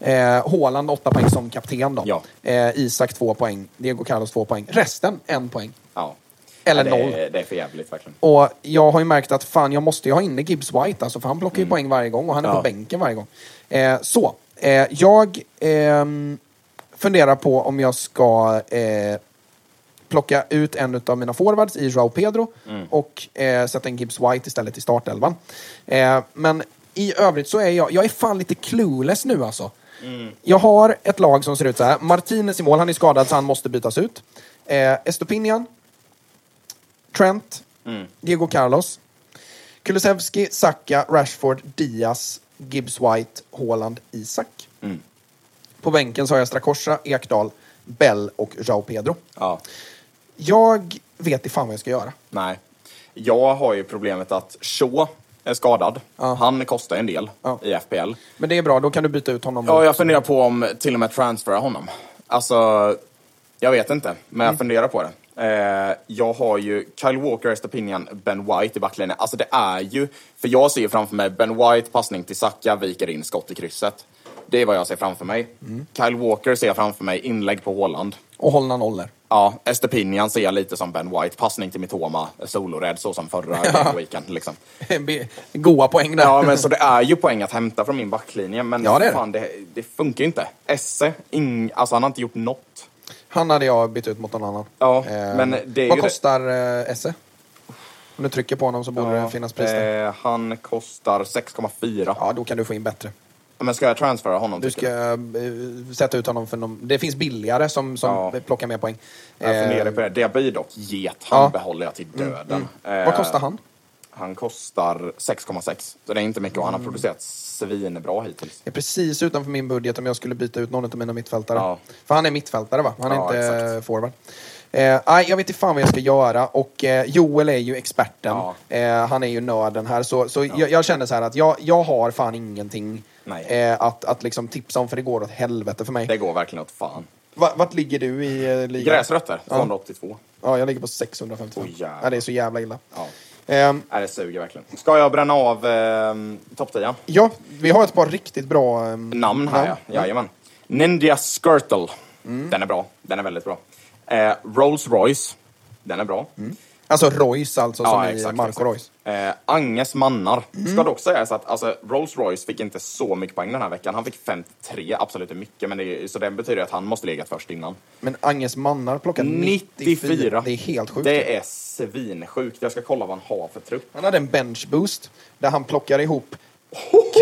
Eh, Haaland, åtta poäng som kapten då. Ja. Eh, Isak, två poäng. Diego Carlos, två poäng. Resten, en poäng. Ja. Eller Ja, det noll. Är, det är för jävligt verkligen. Och jag har ju märkt att fan, jag måste ju ha inne Gibbs White alltså, för han plockar ju poäng varje gång och han är Mm. Ja. på bänken varje gång. Eh, så, eh, jag ehm, funderar på om jag ska eh, plocka ut en av mina forwards i Joao Pedro Mm. och eh, sätta in Gibbs White istället i startelvan. Eh, men i övrigt så är jag, jag är fan lite clueless nu alltså. Mm. Jag har ett lag som ser ut så här. Martinez i mål, han är skadad så han måste bytas ut. Eh, Estopinian, Trent, Mm. Diego Carlos, Kulusevski, Saka, Rashford, Diaz, Gibbs White, Haaland, Isak. Mm. På bänken så har jag Strakosha, Ekdal, Bell och Joao Pedro. Ja. Jag vet inte fan vad jag ska göra. Nej. Jag har ju problemet att Shaw är skadad. Ja. Han kostar en del Ja. i FPL. Men det är bra, då kan du byta ut honom. Ja, jag funderar på om till och med transfera honom. Alltså, jag vet inte, men Mm. jag funderar på det. Eh, jag har ju Kyle Walker, Estopinian, Ben White i backlinjen. Alltså det är ju, för jag ser ju framför mig Ben White, passning till Saka, viker in skott i krysset. Det är vad jag ser framför mig. Kyle Walker ser jag framför mig, inlägg på Håland. Och hålla nollor. Ja, Estepinian ser jag lite som Ben White. Passning till Mitoma, solorädd så som förra weekend. Liksom. Goa poäng där. Ja, men så det är ju poäng att hämta från min backlinje. Men Ja, det. fan, det, det funkar ju inte. Esse, ing, alltså han har inte gjort något. Han hade jag bytt ut mot någon annan. Ja, Eh, men det är vad ju kostar eh, Esse? Om du trycker på honom så borde det finnas pris där. eh, Han kostar 6,4. Ja, då kan du få in bättre. Men ska jag transfera honom? Du tycker ska eh, sätta ut honom för någon... Det finns billigare som, som Ja. plockar mer poäng. Jag funderar Eh, på det. Blir dock get. Han ja. behåller jag till döden. Eh, Vad kostar han? Han kostar 6,6. Så det är inte mycket och han har producerat svinbra hittills. Det är precis utanför min budget om jag skulle byta ut någon av mina mittfältare. Ja. För han är mittfältare va? Han är Ja, inte exakt. forward. Eh, jag vet inte fan vad jag ska göra och eh, Joel är ju experten. Ja. Eh, han är ju nörden här. Så, så jag, jag känner så här att jag, jag har fan ingenting eh, att, att liksom tipsa om för det går åt helvete för mig. Det går verkligen åt fan. Va, vart ligger du i eh, ligan? Gräsrötter, 282. Ja, jag ligger på 655. Oj, jävlar. ja, det är så jävla illa. Ja. Ehm, Nej, det suger verkligen. Ska jag bränna av eh, topp 10? ja, vi har ett par riktigt bra ehm, Namn här ja. Jajamän. Ninja Skirtle. Den är bra. Den är väldigt bra. Eh, Rolls Royce. Den är bra. Alltså Royce alltså, som Ja, i exakt, Marco exakt. Royce. Eh, Anges mannar. Mm. Ska dock sägas att alltså, Rolls Royce fick inte så mycket poäng den här veckan. Han fick 53, absolut är mycket. Men det, så det betyder att han måste legat först innan. Men Anges mannar plockar 94. 94. Det är helt sjukt. Det är svinsjukt. Jag ska kolla vad han har för trupp. Han hade en bench boost där han plockar ihop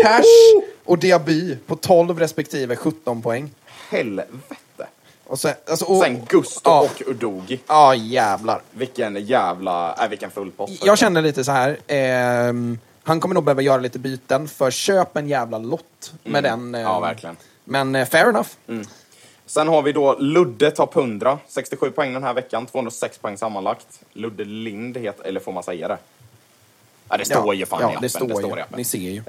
Cash och Diaby på 12 respektive 17 poäng. Helvete. Och sen, alltså, och, Sen Gusto ja. och Udogi. Ja, jävlar. Vilken jävla... Äh, vilken full post. Jag känner lite så här. ehm, han kommer nog behöva göra lite byten, för köp en jävla lott med den. ehm, Mm. Ja, verkligen. Men eh, fair enough. Sen har vi då Ludde topp 100. 67 poäng den här veckan. 206 poäng sammanlagt. Ludde Lind heter... Eller får man säga det? Ja, det står ju fan ja, i appen. det står, i appen. Ni ser ju.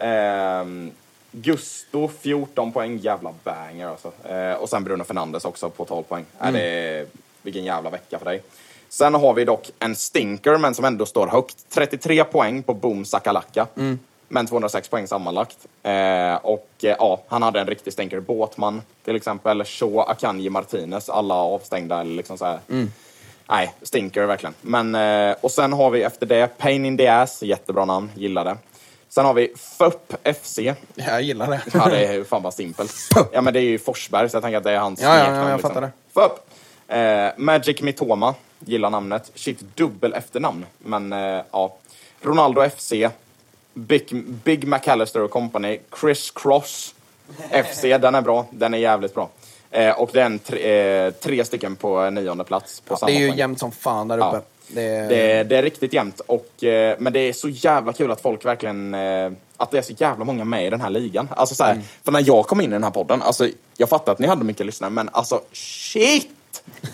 Gusto 14 poäng, jävla banger alltså. Eh, och sen Bruno Fernandes också på 12 poäng. Mm. Är det, vilken jävla vecka för dig. Sen har vi dock en stinker, men som ändå står högt. 33 poäng på Boom Sakalaka. Mm. Men 206 poäng sammanlagt. Eh, och eh, ja, han hade en riktig stinker. Båtman till exempel. Shaw, Akanji, Martinez. Alla avstängda eller liksom så här. Mm. Nej, stinker verkligen. Men, eh, och sen har vi efter det Pain in the Ass, jättebra namn, gillar det. Sen har vi FUP FC. Jag gillar det. Ja, det är ju fan bara simpelt. Ja, men det är ju Forsberg, så jag tänker att det är hans Ja, ja, ja, jag liksom. fattar det. FUP. Eh, Magic Mitoma, gillar namnet. Shit, dubbel efternamn. Men eh, ja. Ronaldo FC. Big, Big McAllister och Company. Chris Cross FC, den är bra. Den är jävligt bra. Eh, och det är en tre, eh, tre stycken på nionde plats. På samma Det är ju poäng. jämnt som fan där uppe. Ja. Det är... Det, det är riktigt jämnt. Och, eh, men det är så jävla kul att folk verkligen... Eh, att det är så jävla många med i den här ligan. Alltså, så här, Mm. För när jag kom in i den här podden, alltså, jag fattar att ni hade mycket lyssnare, men alltså shit!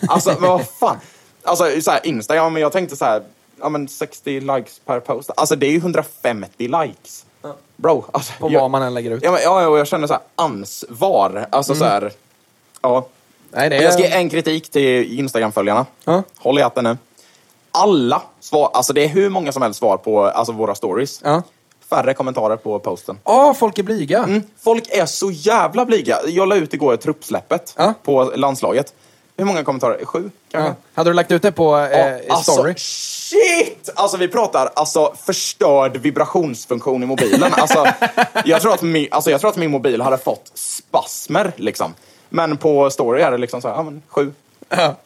Alltså men vad fan. Alltså så här, Instagram, men jag tänkte så här, ja men 60 likes per post. Alltså det är ju 150 likes. Bro, alltså, På jag, vad man än lägger ut. Ja, men, ja, och jag känner så här ansvar. Alltså så här, ja. Nej, det är... Jag ska ge en kritik till Instagram-följarna. Ja. Håll i hatten nu. Alla svar, alltså det är hur många som helst svar på alltså våra stories. Ja. Färre kommentarer på posten. Ja, folk är blyga. Mm. Folk är så jävla blyga. Jag la ut igår truppsläppet Ja. på landslaget. Hur många kommentarer? Sju? kanske? Ja. Hade du lagt ut det på eh, Ja, alltså, story? shit! Alltså vi pratar alltså förstörd vibrationsfunktion i mobilen. Alltså, jag, tror att min, alltså, jag tror att min mobil hade fått spasmer liksom. Men på story är det liksom så här, ja men sju.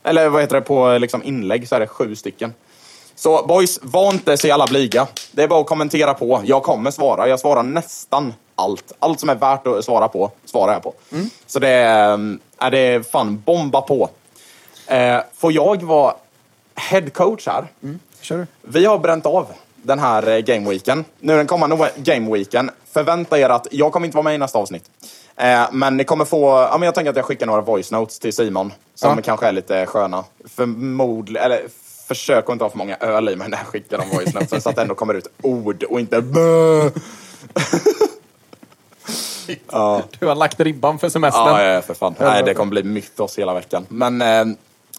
Eller vad heter det, på liksom inlägg så är det sju stycken. Så boys, var inte så jävla blyga. Det är bara att kommentera på. Jag kommer svara. Jag svarar nästan allt. Allt som är värt att svara på, svarar jag på. Så det är, är det fan bomba på. Eh, får jag vara head coach här? Kör du. Vi har bränt av den här eh, gameweeken. Nu den kommande gameweeken, förvänta er att jag kommer inte vara med i nästa avsnitt. Eh, men ni kommer få, ja men jag tänker att jag skickar några voice notes till Simon. Som Ja. kanske är lite sköna. Förmodligen, eller försök att inte ha för många öl i mig när jag skickar de voice notesen. så att det ändå kommer ut ord och inte bö. Du har lagt ribban för semestern. Ja, ja, för fan. Nej, det kommer bli mythos hela veckan. Men, eh,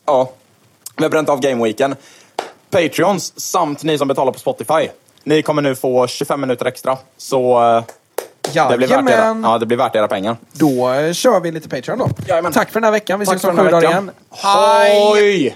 ja. Vi har bränt av gameweeken. Patreons samt ni som betalar på Spotify. Ni kommer nu få 25 minuter extra. Så, eh, Det blir, värt era, Jajamän. ja, det blir värt era pengar. Då eh, kör vi lite Patreon då. Jajamän. Tack för den här veckan. Vi Tack ses om sju dagar igen. Hej!